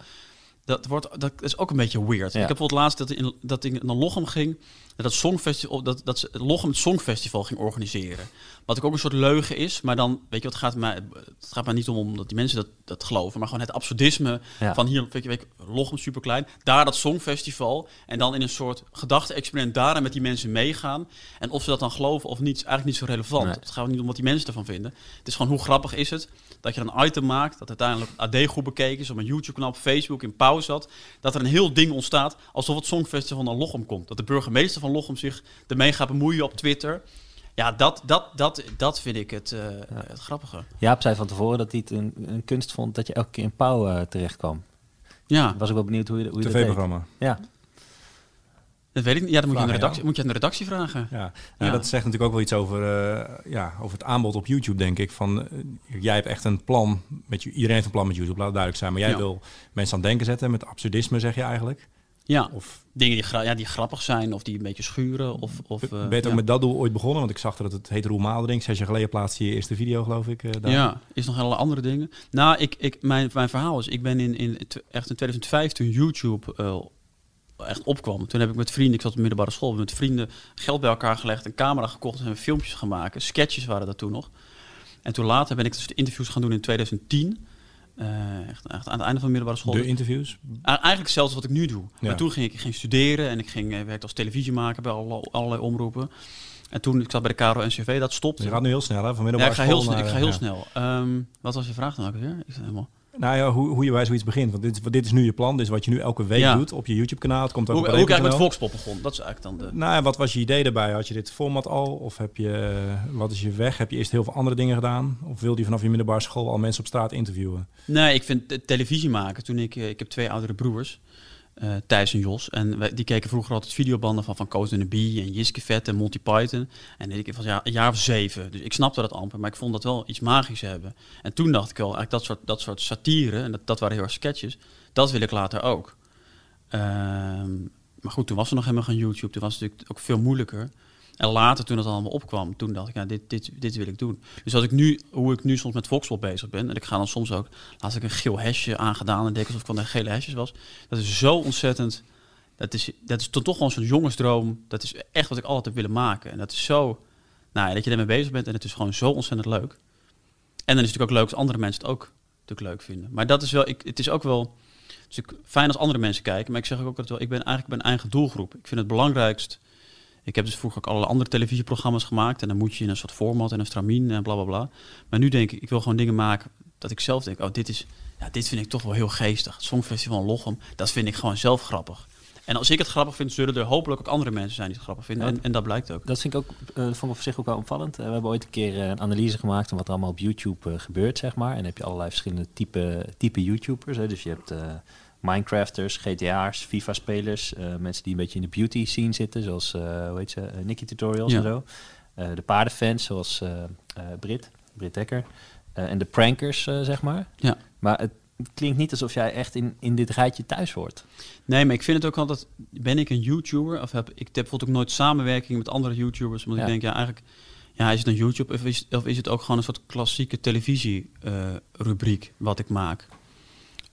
Speaker 2: Dat wordt dat is ook een beetje weird.
Speaker 4: Ja.
Speaker 2: Ik heb bijvoorbeeld laatst dat in dat ik naar Lochem ging, dat het songfestival dat dat ze Lochem het songfestival ging organiseren. Wat ook ook een soort leugen is, maar dan weet je wat het gaat mij het gaat mij niet om omdat die mensen dat dat geloven, maar gewoon het absurdisme
Speaker 4: Ja.
Speaker 2: van hier weet je, weet je, Lochem super klein, daar dat songfestival en dan in een soort gedachte-experiment daarin met die mensen meegaan en of ze dat dan geloven of niet, is eigenlijk niet zo relevant.
Speaker 4: Nee.
Speaker 2: Het gaat niet om wat die mensen ervan vinden. Het is gewoon hoe grappig is het dat je een item maakt dat uiteindelijk AD goed bekeken is op een YouTube-kanaal, Facebook in pauze zat, dat er een heel ding ontstaat alsof het Songfestival naar Lochem komt. Dat de burgemeester van Lochem zich ermee gaat bemoeien op Twitter. Ja, dat, dat, dat, dat vind ik het, eh, het grappige.
Speaker 4: Jaap zei van tevoren dat hij het een, een kunst vond dat je elke keer in pauw eh, terecht kwam.
Speaker 2: Ja.
Speaker 4: Was ik wel benieuwd hoe je, hoe je dat
Speaker 1: TV-programma.
Speaker 4: Ja.
Speaker 2: Dat weet ik niet. Ja, dan moet je, aan de
Speaker 1: Vraag aan
Speaker 2: redactie, moet je aan de redactie vragen.
Speaker 1: Ja. Ja, dat zegt natuurlijk ook wel iets over, eh, ja, over het aanbod op YouTube, denk ik. Van, eh, jij hebt echt een plan, met je, iedereen heeft een plan met YouTube, laat het duidelijk zijn. Maar jij
Speaker 2: Ja.
Speaker 1: wil mensen aan het denken zetten met absurdisme, zeg je eigenlijk.
Speaker 2: Ja,
Speaker 1: Of
Speaker 2: dingen die, gra- ja, die grappig zijn of die een beetje schuren. Of, of, eh,
Speaker 1: ben je ook
Speaker 2: ja.
Speaker 1: met dat doel ooit begonnen? Want ik zag dat het heet Roel Maalderink. Zes jaar geleden plaatste je je eerste video, geloof ik. daar.
Speaker 2: Ja, is nog hele andere dingen. Nou, ik, ik, mijn, mijn verhaal is, ik ben in, in, echt in 2005 toen YouTube eh, echt opkwam. Toen heb ik met vrienden, ik zat op de middelbare school, met vrienden geld bij elkaar gelegd, een camera gekocht en filmpjes gaan maken. Sketches waren dat toen nog. En toen later ben ik dus de interviews gaan doen in 2010. Eh, echt, echt aan het einde van de middelbare school.
Speaker 1: De interviews?
Speaker 2: Eigenlijk zelfs wat ik nu doe.
Speaker 1: Ja.
Speaker 2: Maar toen ging ik, ik ging studeren en ik ging, eh, werkte als televisiemaker bij alle, allerlei omroepen. En toen, ik zat bij de KRO-NCV, dat stopte.
Speaker 1: Je gaat nu heel snel, hè? Van
Speaker 2: Ja,
Speaker 1: middelbare
Speaker 2: ik ga heel,
Speaker 1: school
Speaker 2: snel, ik
Speaker 1: naar,
Speaker 2: ga heel
Speaker 1: ja.
Speaker 2: snel. Ehm, wat was je vraag dan ook weer? Ik helemaal...
Speaker 1: Nou ja, hoe, hoe je bij zoiets begint. Want dit, is- dit is nu je plan. Dit is wat je nu elke week
Speaker 2: Ja.
Speaker 1: doet op je YouTube-kanaal. Het komt ook
Speaker 2: Hoe,
Speaker 1: op
Speaker 2: hoe ik eigenlijk met. Volkspop begon. Dat is eigenlijk dan de...
Speaker 1: Nou, ja, wat was je idee daarbij? Had je dit format al? Of heb je, wat is je weg? Heb je eerst heel veel andere dingen gedaan? Of wilde je vanaf je middelbare school al mensen op straat interviewen?
Speaker 2: Nee, ik vind televisie maken. Toen ik, eh, ik heb twee oudere broers, eh Thijs en Jos. En die keken vroeger altijd videobanden van Van Coast and the Bee en Jiske Vet en Monty Python. En ik was ja, een jaar of zeven. Dus ik snapte dat amper, maar ik vond dat wel iets magisch hebben. En toen dacht ik wel, eigenlijk dat soort, dat soort satire, en dat, dat waren heel erg sketches, dat wil ik later ook. Ehm, maar goed, toen was er nog helemaal geen YouTube. Toen was het natuurlijk ook veel moeilijker. En later, toen het allemaal opkwam, toen dacht ik, ja, dit, dit, dit wil ik doen. Dus als ik nu, hoe ik nu soms met Voxpop bezig ben, en ik ga dan soms ook, laatst ik een geel hesje aangedaan en denk alsof ik van de gele hesjes was. Dat is zo ontzettend, dat is, dat is toch toch gewoon zo'n jongensdroom. Dat is echt wat ik altijd heb willen maken. En dat is zo, nou ja, dat je ermee bezig bent en het is gewoon zo ontzettend leuk. En dan is het natuurlijk ook leuk als andere mensen het ook natuurlijk leuk vinden. Maar dat is wel, ik, het is ook wel dus ik, fijn als andere mensen kijken. Maar ik zeg ook altijd wel, ik ben eigenlijk mijn eigen doelgroep. Ik vind het belangrijkst. Ik heb dus vroeger ook allerlei andere televisieprogramma's gemaakt. En dan moet je in een soort format en een stramien en bla bla bla. Maar nu denk ik, ik wil gewoon dingen maken dat ik zelf denk, oh, dit is, ja, dit vind ik toch wel heel geestig. Het Songfestival Lochem, dat vind ik gewoon zelf grappig. En als ik het grappig vind, zullen er hopelijk ook andere mensen zijn die het grappig vinden.
Speaker 4: Ja.
Speaker 2: En, en dat blijkt ook.
Speaker 4: Dat vind ik ook, eh vond ik op zich ook wel opvallend. Eh, we hebben ooit een keer eh, een analyse gemaakt van wat er allemaal op YouTube eh, gebeurt, zeg maar. En dan heb je allerlei verschillende type, type YouTubers. Hè. Dus je hebt eh, Minecrafters, GTA'ers, FIFA-spelers, eh, mensen die een beetje in de beauty scene zitten, zoals, eh hoe heet ze, eh, Nikki Tutorials
Speaker 2: Ja.
Speaker 4: en zo. De paardenfans, zoals Brit, Brit Dekker. En de prankers, zeg maar.
Speaker 2: Ja.
Speaker 4: Maar het klinkt niet alsof jij echt in, in dit rijtje thuis hoort.
Speaker 2: Nee, maar ik vind het ook altijd, ben ik een YouTuber? Of heb ik heb bijvoorbeeld ook nooit samenwerking met andere YouTubers?
Speaker 4: Ja.
Speaker 2: ik denk, ja, eigenlijk, ja, is het een YouTube of is, of is het ook gewoon een soort klassieke televisie-rubriek wat ik maak?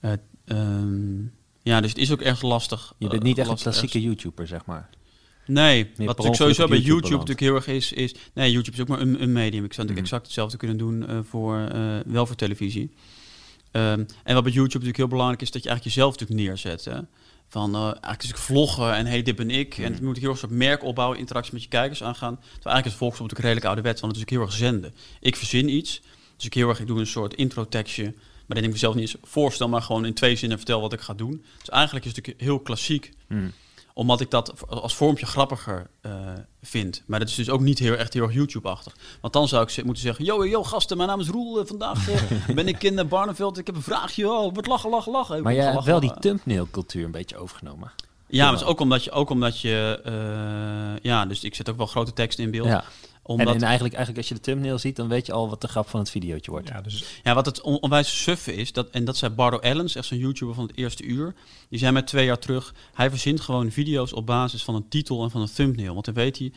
Speaker 2: Eh, ehm, ja, dus het is ook echt lastig.
Speaker 4: Je bent
Speaker 2: eh,
Speaker 4: niet echt een klassieke YouTuber, zeg maar.
Speaker 2: Nee, wat natuurlijk sowieso bij
Speaker 4: YouTube
Speaker 2: natuurlijk heel erg is, is... Nee, YouTube is ook maar een, een medium. Ik zou natuurlijk
Speaker 4: Mhm.
Speaker 2: exact hetzelfde kunnen doen eh, voor, eh, wel voor televisie. Ehm, en wat bij YouTube natuurlijk heel belangrijk is, dat je eigenlijk jezelf natuurlijk neerzet. Hè? Van, eigenlijk is ik vloggen en hey, dit ben ik.
Speaker 4: Mhm.
Speaker 2: En het moet heel erg een soort merk opbouwen, interactie met je kijkers aangaan. Terwijl eigenlijk is volksop natuurlijk redelijk ouderwets, want het is ook heel erg zenden. Ik verzin iets, dus ik heel erg, ik doe een soort intro-tekstje. Maar denk ik mezelf niet eens voorstel, maar gewoon in twee zinnen vertel wat ik ga doen. Dus eigenlijk is het natuurlijk heel klassiek
Speaker 4: Hmm.
Speaker 2: omdat ik dat als vormpje grappiger eh, vind. Maar dat is dus ook niet heel, echt heel erg YouTube-achtig. Want dan zou ik moeten zeggen... Yo, yo, gasten, mijn naam is Roel. Eh, vandaag eh, ben ik in Barneveld. Ik heb een vraagje. Oh, wat lachen, lachen, lachen.
Speaker 4: Maar jij hebt wel die thumbnail-cultuur een beetje overgenomen.
Speaker 2: Ja, maar het is ook omdat je... Ook omdat je ja, dus ik zet ook wel grote teksten in beeld.
Speaker 4: Ja.
Speaker 2: Omdat,
Speaker 4: En, en eigenlijk, eigenlijk als je de thumbnail ziet, dan weet je al wat de grap van het videootje wordt.
Speaker 1: Ja, dus
Speaker 2: Ja, wat het on- onwijs suffe is, dat, en dat zei Bardo Ellens, echt zo'n YouTuber van het eerste uur. Die zei mij twee jaar terug, hij verzint gewoon video's op basis van een titel en van een thumbnail. Want dan weet hij,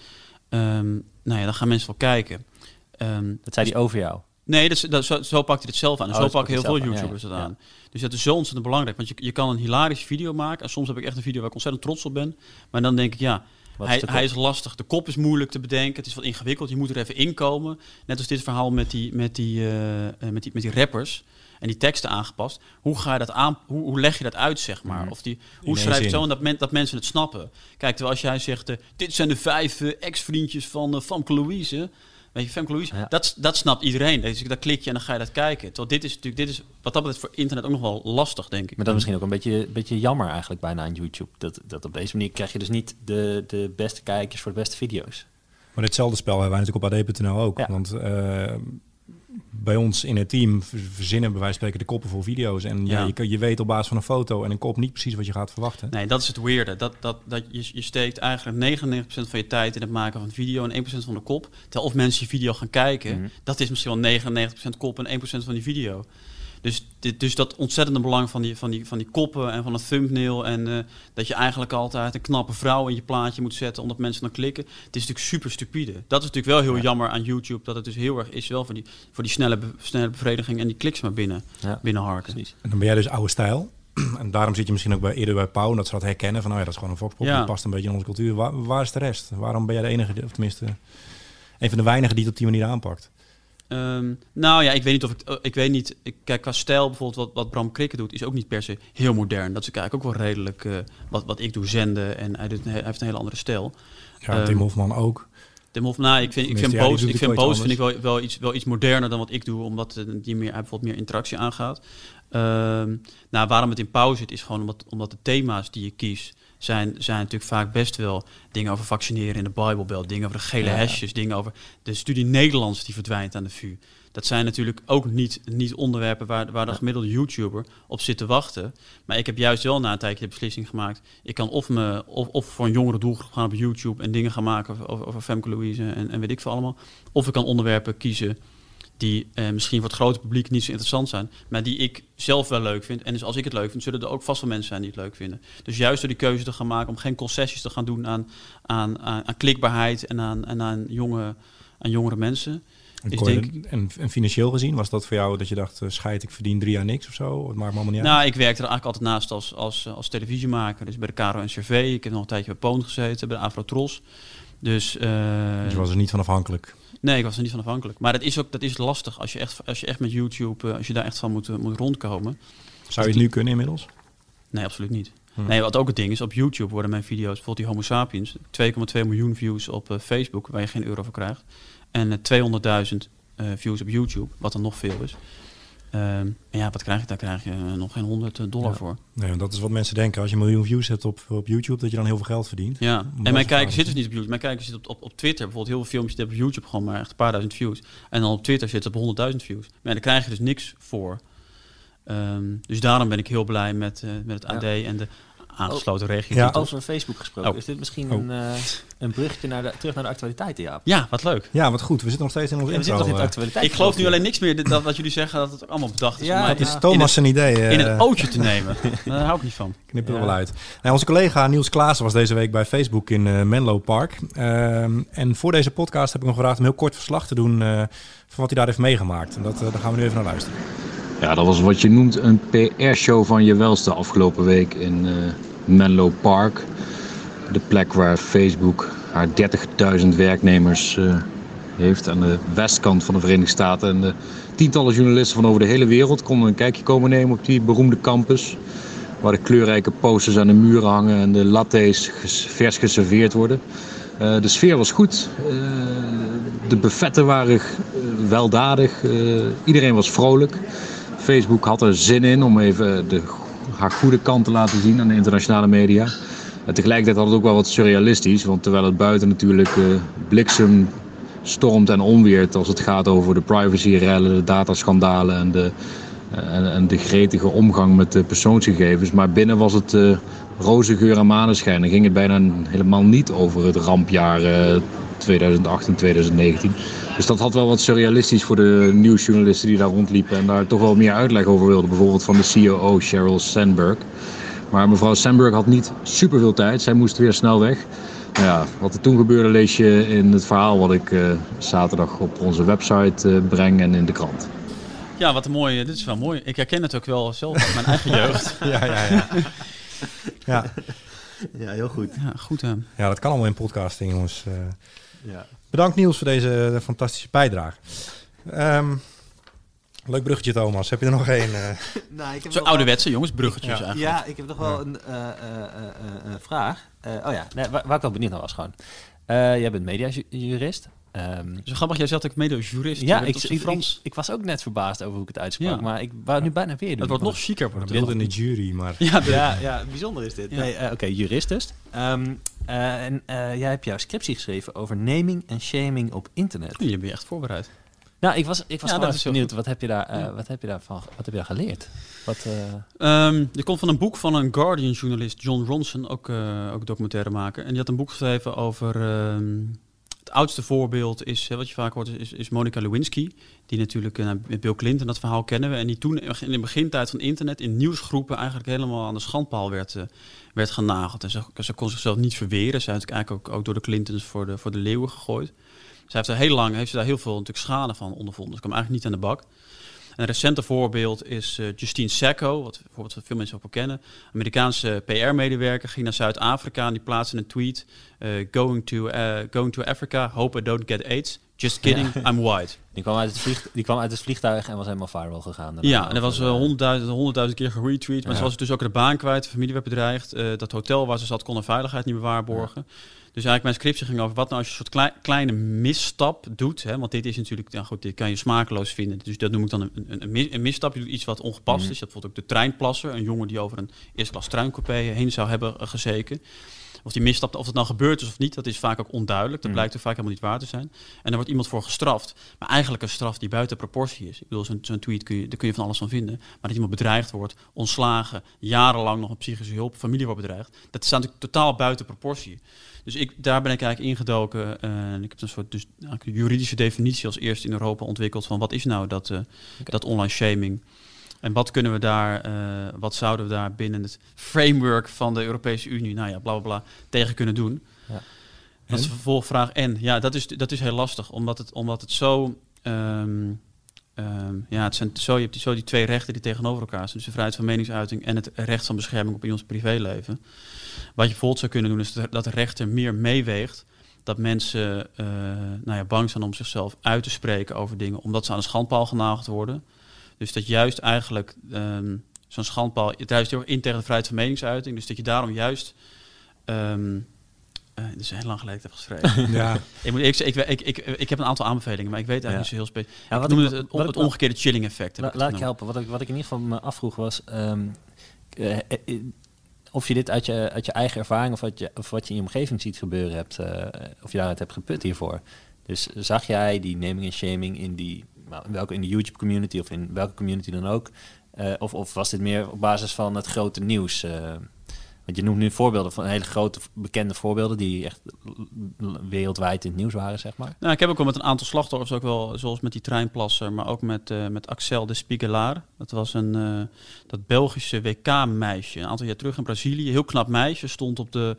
Speaker 2: ehm, nou ja, dan gaan mensen wel kijken. Ehm,
Speaker 4: Dat zei hij over jou.
Speaker 2: Nee, dat, zo, zo pakt hij het zelf aan. En
Speaker 4: Oh,
Speaker 2: zo pakken
Speaker 4: pakt
Speaker 2: heel veel YouTubers
Speaker 4: aan, ja,
Speaker 2: het aan. Dus dat is zo ontzettend belangrijk. Want je, je kan een hilarische video maken. En soms heb ik echt een video waar ik ontzettend trots op ben. Maar dan denk ik, ja, hij, hij is lastig. De kop is moeilijk te bedenken. Het is wat ingewikkeld. Je moet er even inkomen. Net als dit verhaal met die, met die, eh, eh, met die, met die rappers. En die teksten aangepast. Hoe ga je dat aan? Hoe, hoe leg je dat uit, zeg maar?
Speaker 4: Mhm.
Speaker 2: Of die, hoe schrijf je het zo dat, men, dat mensen het snappen? Kijk, terwijl als jij zegt, eh, dit zijn de vijf ex-vriendjes van uh, Famke Louise. Weet je, Femke Louise,
Speaker 4: Ja.
Speaker 2: dat, dat snapt iedereen. Dus dat klik je en dan ga je dat kijken. Terwijl dit is natuurlijk, dit is wat dat betreft voor internet ook nog wel lastig, denk ik.
Speaker 4: Maar dat is misschien ook een beetje, beetje jammer eigenlijk bijna aan YouTube. Dat, dat op deze manier krijg je dus niet de, de beste kijkers voor de beste video's.
Speaker 1: Maar ditzelfde spel hebben wij natuurlijk op AD.nl ook.
Speaker 4: Ja.
Speaker 1: Want eh, bij ons in het team ver- verzinnen bij wijze van spreken de koppen voor video's. En ja.
Speaker 2: Ja.
Speaker 1: je, je weet op basis van een foto en een kop niet precies wat je gaat verwachten.
Speaker 2: Nee, dat is het weirde. Dat, dat, dat je, je steekt eigenlijk 99% van je tijd in het maken van een video en 1% van de kop. Terwijl of mensen je video gaan kijken,
Speaker 4: Mhm.
Speaker 2: dat is misschien wel 99% kop en 1% van die video. Dus, dit, dus dat ontzettende belang van die, van, die, van die koppen en van het thumbnail. En eh, dat je eigenlijk altijd een knappe vrouw in je plaatje moet zetten omdat mensen dan klikken. Het is natuurlijk super stupide. Dat is natuurlijk wel heel
Speaker 4: Ja.
Speaker 2: jammer aan YouTube. Dat het dus heel erg is wel voor die, voor die snelle, be- snelle bevrediging en die kliks maar binnen,
Speaker 4: Ja,
Speaker 2: binnenharken.
Speaker 4: precies.
Speaker 1: En dan ben jij dus oude stijl. En daarom zit je misschien ook bij, eerder bij Pauw, dat ze dat herkennen. Van, oh ja, dat is gewoon een foxpop,
Speaker 2: Ja.
Speaker 1: die past een beetje in onze cultuur. Waar, waar is de rest? Waarom ben jij de enige, of tenminste, een van de weinigen die het op die manier aanpakt?
Speaker 2: Ehm, nou ja, ik weet niet of ik. eh, ik weet niet. Ik, kijk, qua stijl bijvoorbeeld, wat, wat Bram Krikke doet, is ook niet per se heel modern. Dat is eigenlijk ook wel redelijk eh, wat, wat ik doe, zenden. En hij, doet, hij heeft een hele andere stijl.
Speaker 1: Ja,
Speaker 2: Ehm,
Speaker 1: Tim Hofman ook.
Speaker 2: Tim Hof, nou, ik vind, ik vind
Speaker 1: ja,
Speaker 2: Boos, ik vind Boos vind ik wel, wel, iets, wel iets moderner dan wat ik doe, omdat eh, die meer, hij bijvoorbeeld meer interactie aangaat. Ehm, nou, waarom het in pauze zit, is gewoon omdat, omdat de thema's die je kiest, zijn, zijn natuurlijk vaak best wel dingen over vaccineren in de Bijbelbelt, dingen over de gele
Speaker 4: Ja.
Speaker 2: hesjes, dingen over de studie Nederlands die verdwijnt aan de VU. Dat zijn natuurlijk ook niet, niet onderwerpen waar, waar de gemiddelde YouTuber op zit te wachten. Maar ik heb juist wel na een tijdje de beslissing gemaakt. Ik kan of, me, of, of voor een jongere doelgroep gaan op YouTube en dingen gaan maken over, over Femke Louise en, en weet ik veel allemaal. Of ik kan onderwerpen kiezen die eh, misschien voor het grote publiek niet zo interessant zijn, maar die ik zelf wel leuk vind. En dus als ik het leuk vind, zullen er ook vast wel mensen zijn die het leuk vinden. Dus juist door die keuze te gaan maken om geen concessies te gaan doen aan, aan, aan, aan klikbaarheid en aan, en aan, jonge, aan jongere mensen.
Speaker 1: En,
Speaker 2: denk-
Speaker 1: en, en financieel gezien, was dat voor jou dat je dacht, eh, scheid, ik verdien drie jaar niks of zo? Het maakt me allemaal niet uit.
Speaker 2: Nou, ik werkte er eigenlijk altijd naast als, als, als televisiemaker. Dus bij de Caro NCRV. Ik heb nog een tijdje bij Poon gezeten, bij de Afro Tros. Dus, eh,
Speaker 1: Dus je was er niet van afhankelijk.
Speaker 2: Nee, ik was er niet van afhankelijk. Maar dat is ook dat is lastig als je echt, als je echt met YouTube, eh, als je daar echt van moet, eh, moet rondkomen.
Speaker 1: Zou je het nu kunnen inmiddels?
Speaker 2: Nee, absoluut niet.
Speaker 1: Hm.
Speaker 2: Nee, wat ook het ding is, op YouTube worden mijn video's, bijvoorbeeld die Homo sapiens, 2,2 miljoen views op eh, Facebook, waar je geen euro voor krijgt. En eh, 200.000 eh, views op YouTube, wat dan nog veel is. Ehm, en ja, wat krijg je? Daar krijg je eh, nog geen 100 dollar
Speaker 1: Ja.
Speaker 2: voor.
Speaker 1: Nee, want dat is wat mensen denken. Als je een miljoen views hebt op, op YouTube, dat je dan heel veel geld verdient.
Speaker 2: Ja, en mijn kijkers zitten dus niet op YouTube. Mijn kijkers zitten op, op, op Twitter. Bijvoorbeeld heel veel filmpjes die hebben op YouTube gewoon maar echt een paar duizend views. En dan op Twitter zitten op 100.000 views. Maar ja, daar krijg je dus niks voor. Ehm, dus daarom ben ik heel blij met, eh, met het AD en de aangesloten regio.
Speaker 1: Ja.
Speaker 4: Over Facebook gesproken.
Speaker 2: Oh.
Speaker 4: Is dit misschien
Speaker 1: Oh.
Speaker 4: een, eh een bruggetje naar de, terug naar de actualiteiten, Jaap?
Speaker 2: Ja, wat leuk.
Speaker 1: Ja, wat goed. We zitten nog steeds in onze
Speaker 4: Ja, we
Speaker 1: intro.
Speaker 4: zitten nog in de
Speaker 1: eh.
Speaker 4: actualiteit.
Speaker 2: Ik geloof nu alleen niks meer dat wat jullie zeggen, dat het ook allemaal bedacht is.
Speaker 4: Ja,
Speaker 2: om mij
Speaker 1: Dat is Thomas zijn idee.
Speaker 2: in, het, in
Speaker 1: eh,
Speaker 2: het ootje te nemen. Daar hou ik niet van.
Speaker 1: Knip er
Speaker 4: Ja.
Speaker 1: wel uit. Nou, onze collega Niels Klaassen was deze week bij Facebook in eh, Menlo Park. Ehm, en voor deze podcast heb ik hem gevraagd om heel kort verslag te doen eh, van wat hij daar heeft meegemaakt. En dat, eh, daar gaan we nu even naar luisteren.
Speaker 12: Ja, dat was wat je noemt een PR-show van je welste afgelopen week in eh, Menlo Park. De plek waar Facebook haar 30.000 werknemers eh, heeft aan de westkant van de Verenigde Staten. En de tientallen journalisten van over de hele wereld konden een kijkje komen nemen op die beroemde campus. Waar de kleurrijke posters aan de muren hangen en de lattes vers geserveerd worden. Eh, de sfeer was goed. De buffetten waren weldadig. Eh, iedereen was vrolijk. Facebook had er zin in om even de, haar goede kant te laten zien aan de internationale media. En tegelijkertijd had het ook wel wat surrealistisch, want terwijl het buiten natuurlijk eh, bliksem stormt en onweert als het gaat over de privacyrellen, de dataschandalen en de, eh, en, en de gretige omgang met de persoonsgegevens. Maar binnen was het eh roze geur en maneschijn. Dan ging het bijna helemaal niet over het rampjaar eh, 2008 en 2019. Dus dat had wel wat surrealistisch voor de nieuwsjournalisten die daar rondliepen en daar toch wel meer uitleg over wilden. Bijvoorbeeld van de COO Sheryl Sandberg. Maar mevrouw Sandberg had niet superveel tijd. Zij moest weer snel weg. Nou ja, wat er toen gebeurde lees je in het verhaal wat ik eh, zaterdag op onze website eh, breng en in de krant.
Speaker 2: Ja, wat een mooie. Dit is wel mooi. Ik herken het ook wel zelf uit mijn eigen jeugd.
Speaker 1: Ja, ja, ja. ja.
Speaker 4: Ja, heel goed.
Speaker 2: Ja, goed hè.
Speaker 1: ja, dat kan allemaal in podcasting, jongens. Eh,
Speaker 4: Ja.
Speaker 1: bedankt Niels voor deze eh, fantastische bijdrage. Ehm, leuk bruggetje, Thomas. Heb je er nog één? eh?
Speaker 4: Nou, ik heb
Speaker 2: Zo
Speaker 4: nog
Speaker 2: ouderwetse jongens, bruggetjes
Speaker 1: Ja.
Speaker 2: eigenlijk.
Speaker 4: Ja, ik heb nog wel een eh, eh, eh, eh, vraag. Eh, oh ja, nee, waar, waar ik wel benieuwd naar was gewoon. Eh, jij bent mediajurist. Ehm
Speaker 2: Zo grappig, jij zegt ook mede-jurist.
Speaker 4: ja, ik,
Speaker 2: Frans.
Speaker 4: ik, ik was ook net verbaasd over hoe ik het uitsprak,
Speaker 2: Ja.
Speaker 4: maar ik wou het nu bijna weer doen.
Speaker 2: het wordt nog chiquer. Wordt het
Speaker 1: Beeld in de jury, maar...
Speaker 2: Ja,
Speaker 4: Ja, ja, bijzonder is dit.
Speaker 2: Ja.
Speaker 4: Nee, eh, Oké, jurist dus. Ehm, eh, en eh, jij hebt jouw scriptie geschreven over naming en shaming op internet.
Speaker 2: je bent echt voorbereid.
Speaker 4: Nou, ik was, ik was
Speaker 2: Ja, dat is
Speaker 4: benieuwd,
Speaker 2: goed.
Speaker 4: wat heb, je daar, eh,
Speaker 2: Ja.
Speaker 4: wat, heb je daarvan, wat heb je daar geleerd? Wat, eh,
Speaker 2: Ehm dit komt van een boek van een Guardian-journalist, John Ronson, ook, eh ook documentaire maken. En die had een boek geschreven over... ehm, het oudste voorbeeld is, wat je vaak hoort, is, is Monica Lewinsky. Die natuurlijk eh, met Bill Clinton, dat verhaal kennen we. En die toen in de begintijd van internet in nieuwsgroepen eigenlijk helemaal aan de schandpaal werd, eh, werd genageld. En ze, ze kon zichzelf niet verweren. Zij is eigenlijk ook, ook door de Clintons voor de, voor de leeuwen gegooid. Zij heeft er heel lang, heeft ze daar heel veel natuurlijk schade van ondervonden. Ze kwam eigenlijk niet aan de bak. Een recente voorbeeld is eh, Justine Sacco, wat bijvoorbeeld veel mensen wel kennen. Amerikaanse PR-medewerker ging naar Zuid-Afrika en die plaatste een tweet. eh, going, to, eh, going to Africa, hope I don't get AIDS. Just kidding,
Speaker 4: Ja.
Speaker 2: I'm white.
Speaker 4: die, kwam uit het vlieg, die kwam uit het vliegtuig en was helemaal viral gegaan. daarna.
Speaker 2: Ja, en dat was honderdduizend honderdduizend keer geretweet. Maar
Speaker 4: Ja.
Speaker 2: ze was dus ook de baan kwijt, de familie werd bedreigd. dat hotel waar ze zat kon de veiligheid niet meer waarborgen. Dus eigenlijk mijn scriptie ging over wat nou als je een soort klei- kleine misstap doet. Hè? Want dit is natuurlijk, ja goed, dit kan je smakeloos vinden. Dus dat noem ik dan een, een, een, mis- een misstap. Je doet iets wat ongepast
Speaker 4: Mhm.
Speaker 2: is. Hebt bijvoorbeeld ook de treinplasser. Een jongen die over een eerste klas treincoupé heen zou hebben eh, gezeken. Of die misstap, of het nou gebeurd is of niet, dat is vaak ook onduidelijk. Dat
Speaker 4: Mhm.
Speaker 2: blijkt er vaak helemaal niet waar te zijn. En daar wordt iemand voor gestraft. Maar eigenlijk een straf die buiten proportie is. Ik bedoel, zo'n zo'n tweet kun je, daar kun je van alles van vinden. Maar dat iemand bedreigd wordt, ontslagen, jarenlang nog op psychische hulp, familie wordt bedreigd. Dat staat natuurlijk totaal buiten proportie. Dus ik, daar ben ik eigenlijk ingedoken. eh, en ik heb een soort dus, een juridische definitie als eerste in Europa ontwikkeld van wat is nou dat, eh, dat online shaming. En wat kunnen we daar, eh, wat zouden we daar binnen het framework van de Europese Unie, nou ja, bla bla bla, tegen kunnen doen?
Speaker 4: Ja.
Speaker 2: Dat is de vervolgvraag. En ja, dat is, dat is heel lastig, omdat het, omdat het zo. ehm, ehm, ja, het zijn zo, je hebt die, zo die twee rechten die tegenover elkaar staan. Dus de vrijheid van meningsuiting en het recht van bescherming op iemands privéleven. Wat je bijvoorbeeld zou kunnen doen, is dat- de rechter meer meeweegt dat mensen eh, nou ja, bang zijn om zichzelf uit te spreken over dingen, omdat ze aan de schandpaal genageld worden. Dus dat juist eigenlijk ehm, zo'n schandpaal, het is heel in tegen de vrijheid van meningsuiting, dus dat je daarom juist. ehm is heel lang geleden dat ik heb geschreven.
Speaker 1: Ja.
Speaker 2: ik, moet, ik, ik, ik, ik, ik heb een aantal aanbevelingen, maar ik weet eigenlijk
Speaker 4: Ja.
Speaker 2: niet zo heel specifiek.
Speaker 4: Ja,
Speaker 2: ik
Speaker 4: wat
Speaker 2: noem het het,
Speaker 4: wat
Speaker 2: omgekeerde chilling effect.
Speaker 4: laat ik helpen. Wat ik, wat ik in ieder geval me afvroeg was... ehm, eh, eh, of je dit uit je, uit je eigen ervaring of, uit je, of wat je in je omgeving ziet gebeuren hebt... eh, of je daaruit hebt geput hiervoor. Dus zag jij die naming en shaming in, die, nou, in welke in de YouTube community of in welke community dan ook? Eh, of, of was dit meer op basis van het grote nieuws? eh? Want je noemt nu voorbeelden van hele grote bekende voorbeelden... die echt wereldwijd in het nieuws waren, zeg maar.
Speaker 2: Nou, ik heb ook wel met een aantal slachtoffers, ook wel, zoals met die treinplasser, maar ook met, eh, met Axel de Spigelaar. Dat was een eh, dat Belgische WK-meisje, een aantal jaar terug in Brazilië. Heel knap meisje, stond op de,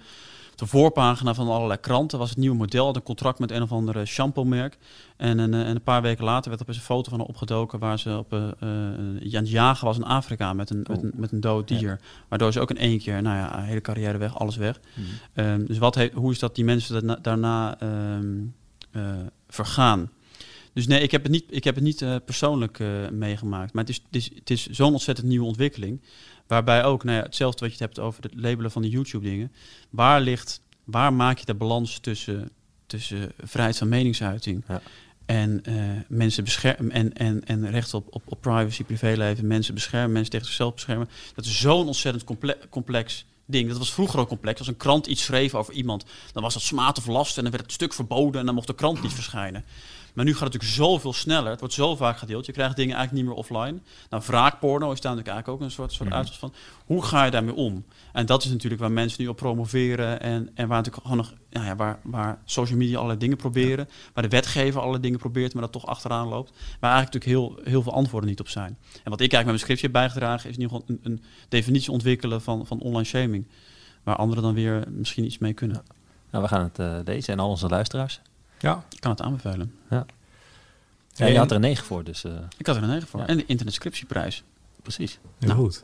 Speaker 2: de voorpagina van allerlei kranten. Was het nieuwe model, had een contract met een of andere shampoo-merk. En, een, eh, en een paar weken later werd er opeens een foto van haar opgedoken waar ze op, eh, eh, aan het jagen was in Afrika met een, met een, met een dood dier. Waardoor ze ook in één keer, nou ja, hele carrière weg, alles weg.
Speaker 4: Mhm.
Speaker 2: Ehm, dus wat heeft, hoe is dat die mensen daarna, daarna ehm, eh, vergaan? Dus nee, ik heb het niet, ik heb het niet eh, persoonlijk eh, meegemaakt. Maar het is, het is, het is zo'n ontzettend nieuwe ontwikkeling. Waarbij ook, nou ja, hetzelfde wat je het hebt over het labelen van de YouTube-dingen. Waar ligt, waar maak je de balans tussen, tussen vrijheid van meningsuiting en eh, mensen beschermen en, en, en recht op, op, op privacy, privéleven, mensen beschermen, mensen tegen zichzelf beschermen. Dat is zo'n ontzettend comple- complex ding. Dat was vroeger ook complex. Als een krant iets schreef over iemand, dan was dat smaad of last en dan werd het stuk verboden en dan mocht de krant niet verschijnen. Maar nu gaat het natuurlijk zoveel sneller. Het wordt zo vaak gedeeld. Je krijgt dingen eigenlijk niet meer offline. Nou, wraakporno is daar natuurlijk eigenlijk ook een soort, soort uitwas van. Hoe ga je daarmee om? En dat is natuurlijk waar mensen nu op promoveren. En, en waar natuurlijk gewoon nog, nou ja, waar, waar social media allerlei dingen proberen. Waar de wetgever allerlei dingen probeert, maar dat toch achteraan loopt. Waar eigenlijk natuurlijk heel, heel veel antwoorden niet op zijn. En wat ik eigenlijk met mijn scriptje heb bijgedragen, is in ieder geval een, een definitie ontwikkelen van, van online shaming. Waar anderen dan weer misschien iets mee kunnen.
Speaker 4: Nou, we gaan het eh lezen en al onze luisteraars.
Speaker 1: Ja.
Speaker 2: Ik kan het aanbevelen.
Speaker 4: Ja. Ja, je had er een 9 voor, dus... eh,
Speaker 2: Ik had er een 9 voor.
Speaker 4: Ja.
Speaker 2: En de internetscriptieprijs.
Speaker 4: Precies.
Speaker 1: Heel
Speaker 2: Nou,
Speaker 1: goed.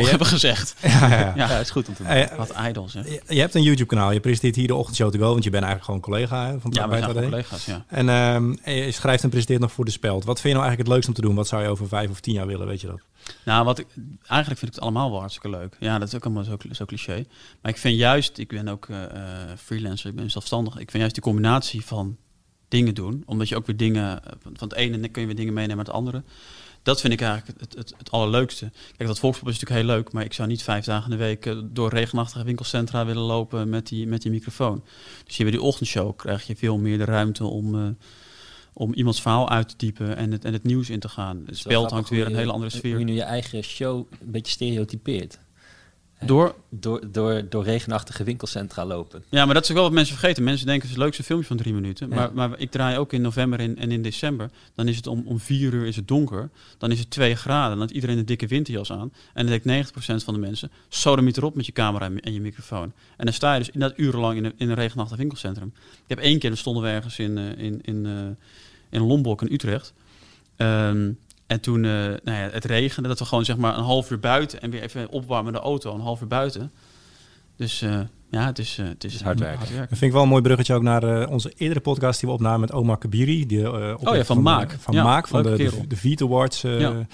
Speaker 1: Je-
Speaker 2: hebben gezegd.
Speaker 1: Ja, ja, ja.
Speaker 4: Is goed om te
Speaker 1: Hey,
Speaker 2: Wat idols, hè?
Speaker 1: Je, je hebt een YouTube-kanaal. Je presenteert hier de ochtendshow to go, want je bent eigenlijk gewoon collega hè, van
Speaker 2: Ja, we
Speaker 1: bij
Speaker 2: zijn collega's, ja.
Speaker 1: En ehm, en je schrijft en presenteert nog voor de Speld. Wat vind je nou eigenlijk het leukst om te doen? Wat zou je over vijf of tien jaar willen, weet je dat?
Speaker 2: Nou, wat ik, eigenlijk vind ik het allemaal wel hartstikke leuk. Ja, dat is ook allemaal zo, zo cliché. Maar ik vind juist, ik ben ook eh, eh, freelancer, ik ben zelfstandig. Ik vind juist die combinatie van dingen doen, omdat je ook weer dingen, eh, van het ene kun je weer dingen meenemen naar het andere. Dat vind ik eigenlijk het, het, het allerleukste. Kijk, dat volkspop is natuurlijk heel leuk, maar ik zou niet vijf dagen in de week eh, door regenachtige winkelcentra willen lopen met die, met die microfoon. Dus hier bij die ochtendshow krijg je veel meer de ruimte om, eh, om iemands verhaal uit te typen en het, en het nieuws in te gaan. Het spel
Speaker 4: wel
Speaker 2: hangt weer een
Speaker 4: je-
Speaker 2: hele andere sfeer.
Speaker 4: Hoe je nu je eigen show een beetje stereotypeert.
Speaker 2: Door?
Speaker 4: Door, door, door regenachtige winkelcentra lopen.
Speaker 2: Ja, maar dat is ook wel wat mensen vergeten. Mensen denken het is het leukste filmpje van drie minuten.
Speaker 4: Ja.
Speaker 2: Maar, maar ik draai ook in november en, en in december. Dan is het om, om vier uur is het donker. Dan is het twee graden. Dan heeft iedereen een dikke winterjas aan. En dan denkt 90% van de mensen... sodemiet erop met je camera en en je microfoon. En dan sta je dus inderdaad urenlang in een, in een regenachtig winkelcentrum. Ik heb één keer, dan stonden we ergens in, eh, in, in, eh, in Lombok in Utrecht. Ehm, en toen, eh, nou ja, het regende, dat we gewoon zeg maar een half uur buiten en weer even opwarmen de auto, een half uur buiten. Dus eh, ja, het is, eh, het is
Speaker 4: hard werken.
Speaker 1: Dat vind ik wel een mooi bruggetje ook naar eh, onze eerdere podcast die we opnamen met Omar Kabiri. Die, eh, oprichter
Speaker 2: Oh ja, van Maak.
Speaker 1: van
Speaker 2: Ja,
Speaker 1: Maak, van de, de, de Veet Awards. eh.
Speaker 2: Ja.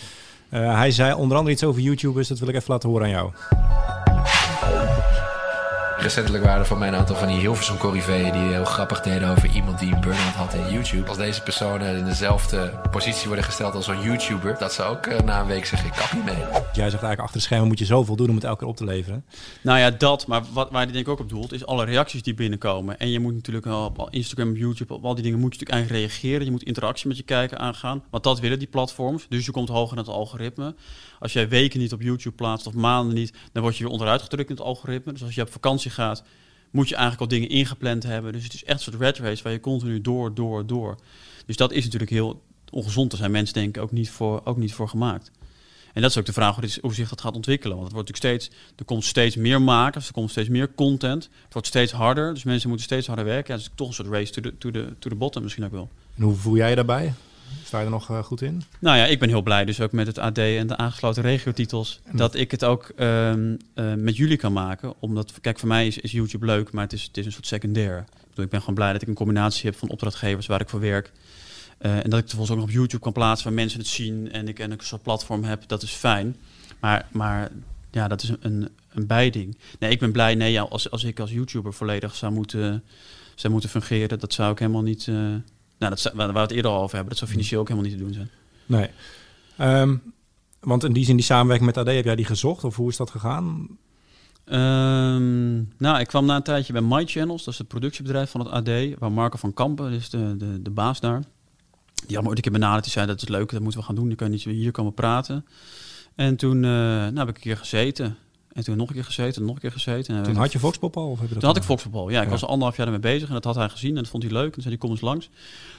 Speaker 1: Eh, hij zei onder andere iets over YouTubers, dat wil ik even laten horen aan jou.
Speaker 13: Recentelijk waren er van mij een aantal van die Hilversum corriveeën die heel grappig deden over iemand die een burn-out had in YouTube. Als deze personen in dezelfde positie worden gesteld als zo'n YouTuber, dat ze ook eh, na een week zeggen, ik kap hiermee.
Speaker 1: Jij zegt eigenlijk achter de schermen moet je zoveel doen om het elke keer op te leveren.
Speaker 2: Nou ja, dat. Maar wat, waar die denk ik ook op doelt, is alle reacties die binnenkomen. En je moet natuurlijk op Instagram, YouTube, op al die dingen moet je natuurlijk eigenlijk reageren. Je moet interactie met je kijker aangaan. Want dat willen die platforms. Dus je komt hoger in het algoritme. Als jij weken niet op YouTube plaatst of maanden niet, dan word je weer onderuit gedrukt in het algoritme. Dus als je op vakantie gaat, moet je eigenlijk al dingen ingepland hebben. Dus het is echt een soort red race waar je continu door, door, door. Dus dat is natuurlijk heel ongezond. Daar zijn mensen denk ik ook niet voor, ook niet voor gemaakt. En dat is ook de vraag hoe, zich dat gaat ontwikkelen. Want het wordt natuurlijk steeds, er komt steeds meer makers, er komt steeds meer content. Het wordt steeds harder, dus mensen moeten steeds harder werken. Ja, het is toch een soort race to the, to the, to the bottom misschien ook wel.
Speaker 1: En hoe voel jij daarbij? Sta je er nog eh, goed in?
Speaker 2: Nou ja, ik ben heel blij dus ook met het AD en de aangesloten regiotitels. Dat ik het ook ehm, eh, met jullie kan maken. Omdat, kijk, voor mij is, is YouTube leuk, maar het is, het is een soort secundair. Ik, bedoel, ik ben gewoon blij dat ik een combinatie heb van opdrachtgevers waar ik voor werk. Eh, en dat ik vervolgens ook nog op YouTube kan plaatsen waar mensen het zien. En ik, en ik zo'n platform heb, dat is fijn. Maar, maar ja, dat is een, een, bijding. Nee, ik ben blij. Nee, ja, als, als ik als YouTuber volledig zou moeten, zou moeten fungeren, dat zou ik helemaal niet... nou, dat waar we het eerder al over hebben, dat zou financieel ook helemaal niet te doen zijn.
Speaker 1: Nee. Ehm, want in die zin, die samenwerking met AD, heb jij die gezocht? Of hoe is dat gegaan?
Speaker 2: Ehm, nou, ik kwam na een tijdje bij My Channels, dat is het productiebedrijf van het AD, waar Marco van Kampen, dus de, de, de baas daar, die had me ooit een keer benaderd. Die zei, dat is leuk, dat moeten we gaan doen. Dan kan je niet zo hier komen praten. En toen eh, nou, heb ik een keer gezeten. En toen nog een keer gezeten, nog een keer gezeten. En
Speaker 1: Toen had je Voxpop al? Of heb je dat
Speaker 2: toen had ik? Foxpop al. Ja, ik
Speaker 1: Ja.
Speaker 2: was er anderhalf jaar ermee bezig en dat had hij gezien en dat vond hij leuk. En toen zei hij, kom eens langs.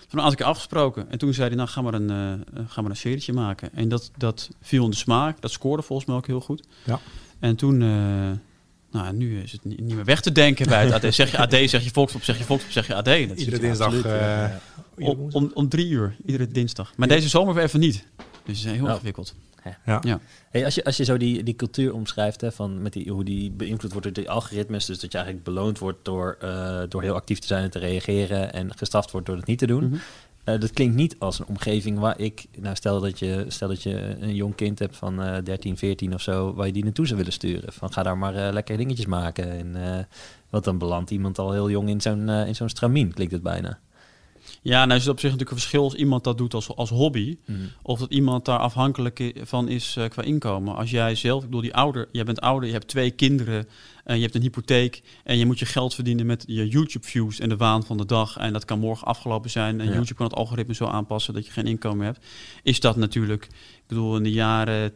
Speaker 2: Toen had ik afgesproken. En toen zei hij, nou, ga maar een, eh, ga maar een serietje maken. En dat, dat viel in de smaak. Dat scoorde volgens mij ook heel goed.
Speaker 1: Ja.
Speaker 2: En toen... eh, nou, nu is het ni- niet meer weg te denken bij het AD. Zeg je AD, zeg je Volkspop, zeg je Volkspop, zeg je AD. Dat
Speaker 1: Iedere dinsdag,
Speaker 2: absoluut,
Speaker 1: eh,
Speaker 2: om, om, om drie uur, iedere dinsdag. Maar deze zomer weer even niet. Dus het is heel ingewikkeld.
Speaker 1: Ja.
Speaker 2: ja.
Speaker 4: Hey, als, je, als je zo die, die cultuur omschrijft, hè, van met die, hoe die beïnvloed wordt door die algoritmes, dus dat je eigenlijk beloond wordt door, eh, door heel actief te zijn en te reageren en gestraft wordt door het niet te doen.
Speaker 2: Mhm.
Speaker 4: Eh, dat klinkt niet als een omgeving waar ik, nou stel dat je, stel dat je een jong kind hebt van eh 13, 14 of zo, waar je die naartoe zou willen sturen. Van ga daar maar eh, lekker dingetjes maken. En, eh, want dan belandt iemand al heel jong in zo'n in zo'n stramien, klinkt het bijna.
Speaker 2: Ja, nou is het op zich natuurlijk een verschil als iemand dat doet als, als hobby.
Speaker 4: Mhm.
Speaker 2: Of dat iemand daar afhankelijk van is eh, qua inkomen. Als jij zelf, ik bedoel, die ouder, jij bent ouder, je hebt twee kinderen, en je hebt een hypotheek en je moet je geld verdienen met je YouTube-views en de waan van de dag. En dat kan morgen afgelopen zijn. En
Speaker 4: Ja.
Speaker 2: YouTube kan het algoritme zo aanpassen dat je geen inkomen hebt. Is dat natuurlijk, ik bedoel, in de jaren,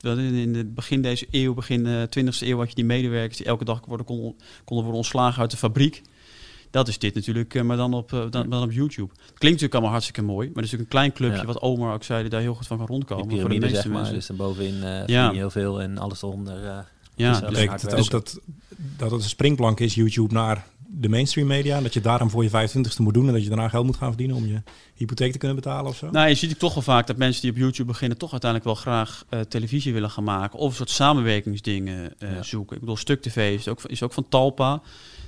Speaker 2: in het begin deze eeuw, begin eh 20e eeuw, had je die medewerkers die elke dag worden, konden worden ontslagen uit de fabriek. Dat is dit natuurlijk, eh, maar dan op, eh, dan, dan op YouTube. Het klinkt natuurlijk allemaal hartstikke mooi, maar het is natuurlijk een klein clubje,
Speaker 4: Ja.
Speaker 2: wat Omar ook zei, die daar heel goed van kan rondkomen.
Speaker 4: Die
Speaker 2: voor de
Speaker 4: piramide,
Speaker 2: meeste
Speaker 4: zeg maar.
Speaker 2: mensen.
Speaker 4: Dus dan bovenin eh
Speaker 2: Ja.
Speaker 4: heel veel en alles eronder. eh,
Speaker 2: Ja,
Speaker 4: hard
Speaker 1: het ook dat, dat het een springplank is, YouTube, naar de mainstream media? En dat je daarom voor je 25ste moet doen en dat je daarna geld moet gaan verdienen om je hypotheek te kunnen betalen of zo?
Speaker 2: Nou, je ziet ook toch wel vaak dat mensen die op YouTube beginnen... toch uiteindelijk wel graag eh, televisie willen gaan maken... of een soort samenwerkingsdingen eh, zoeken. Ik bedoel, Stuk TV is ook, is ook van Talpa.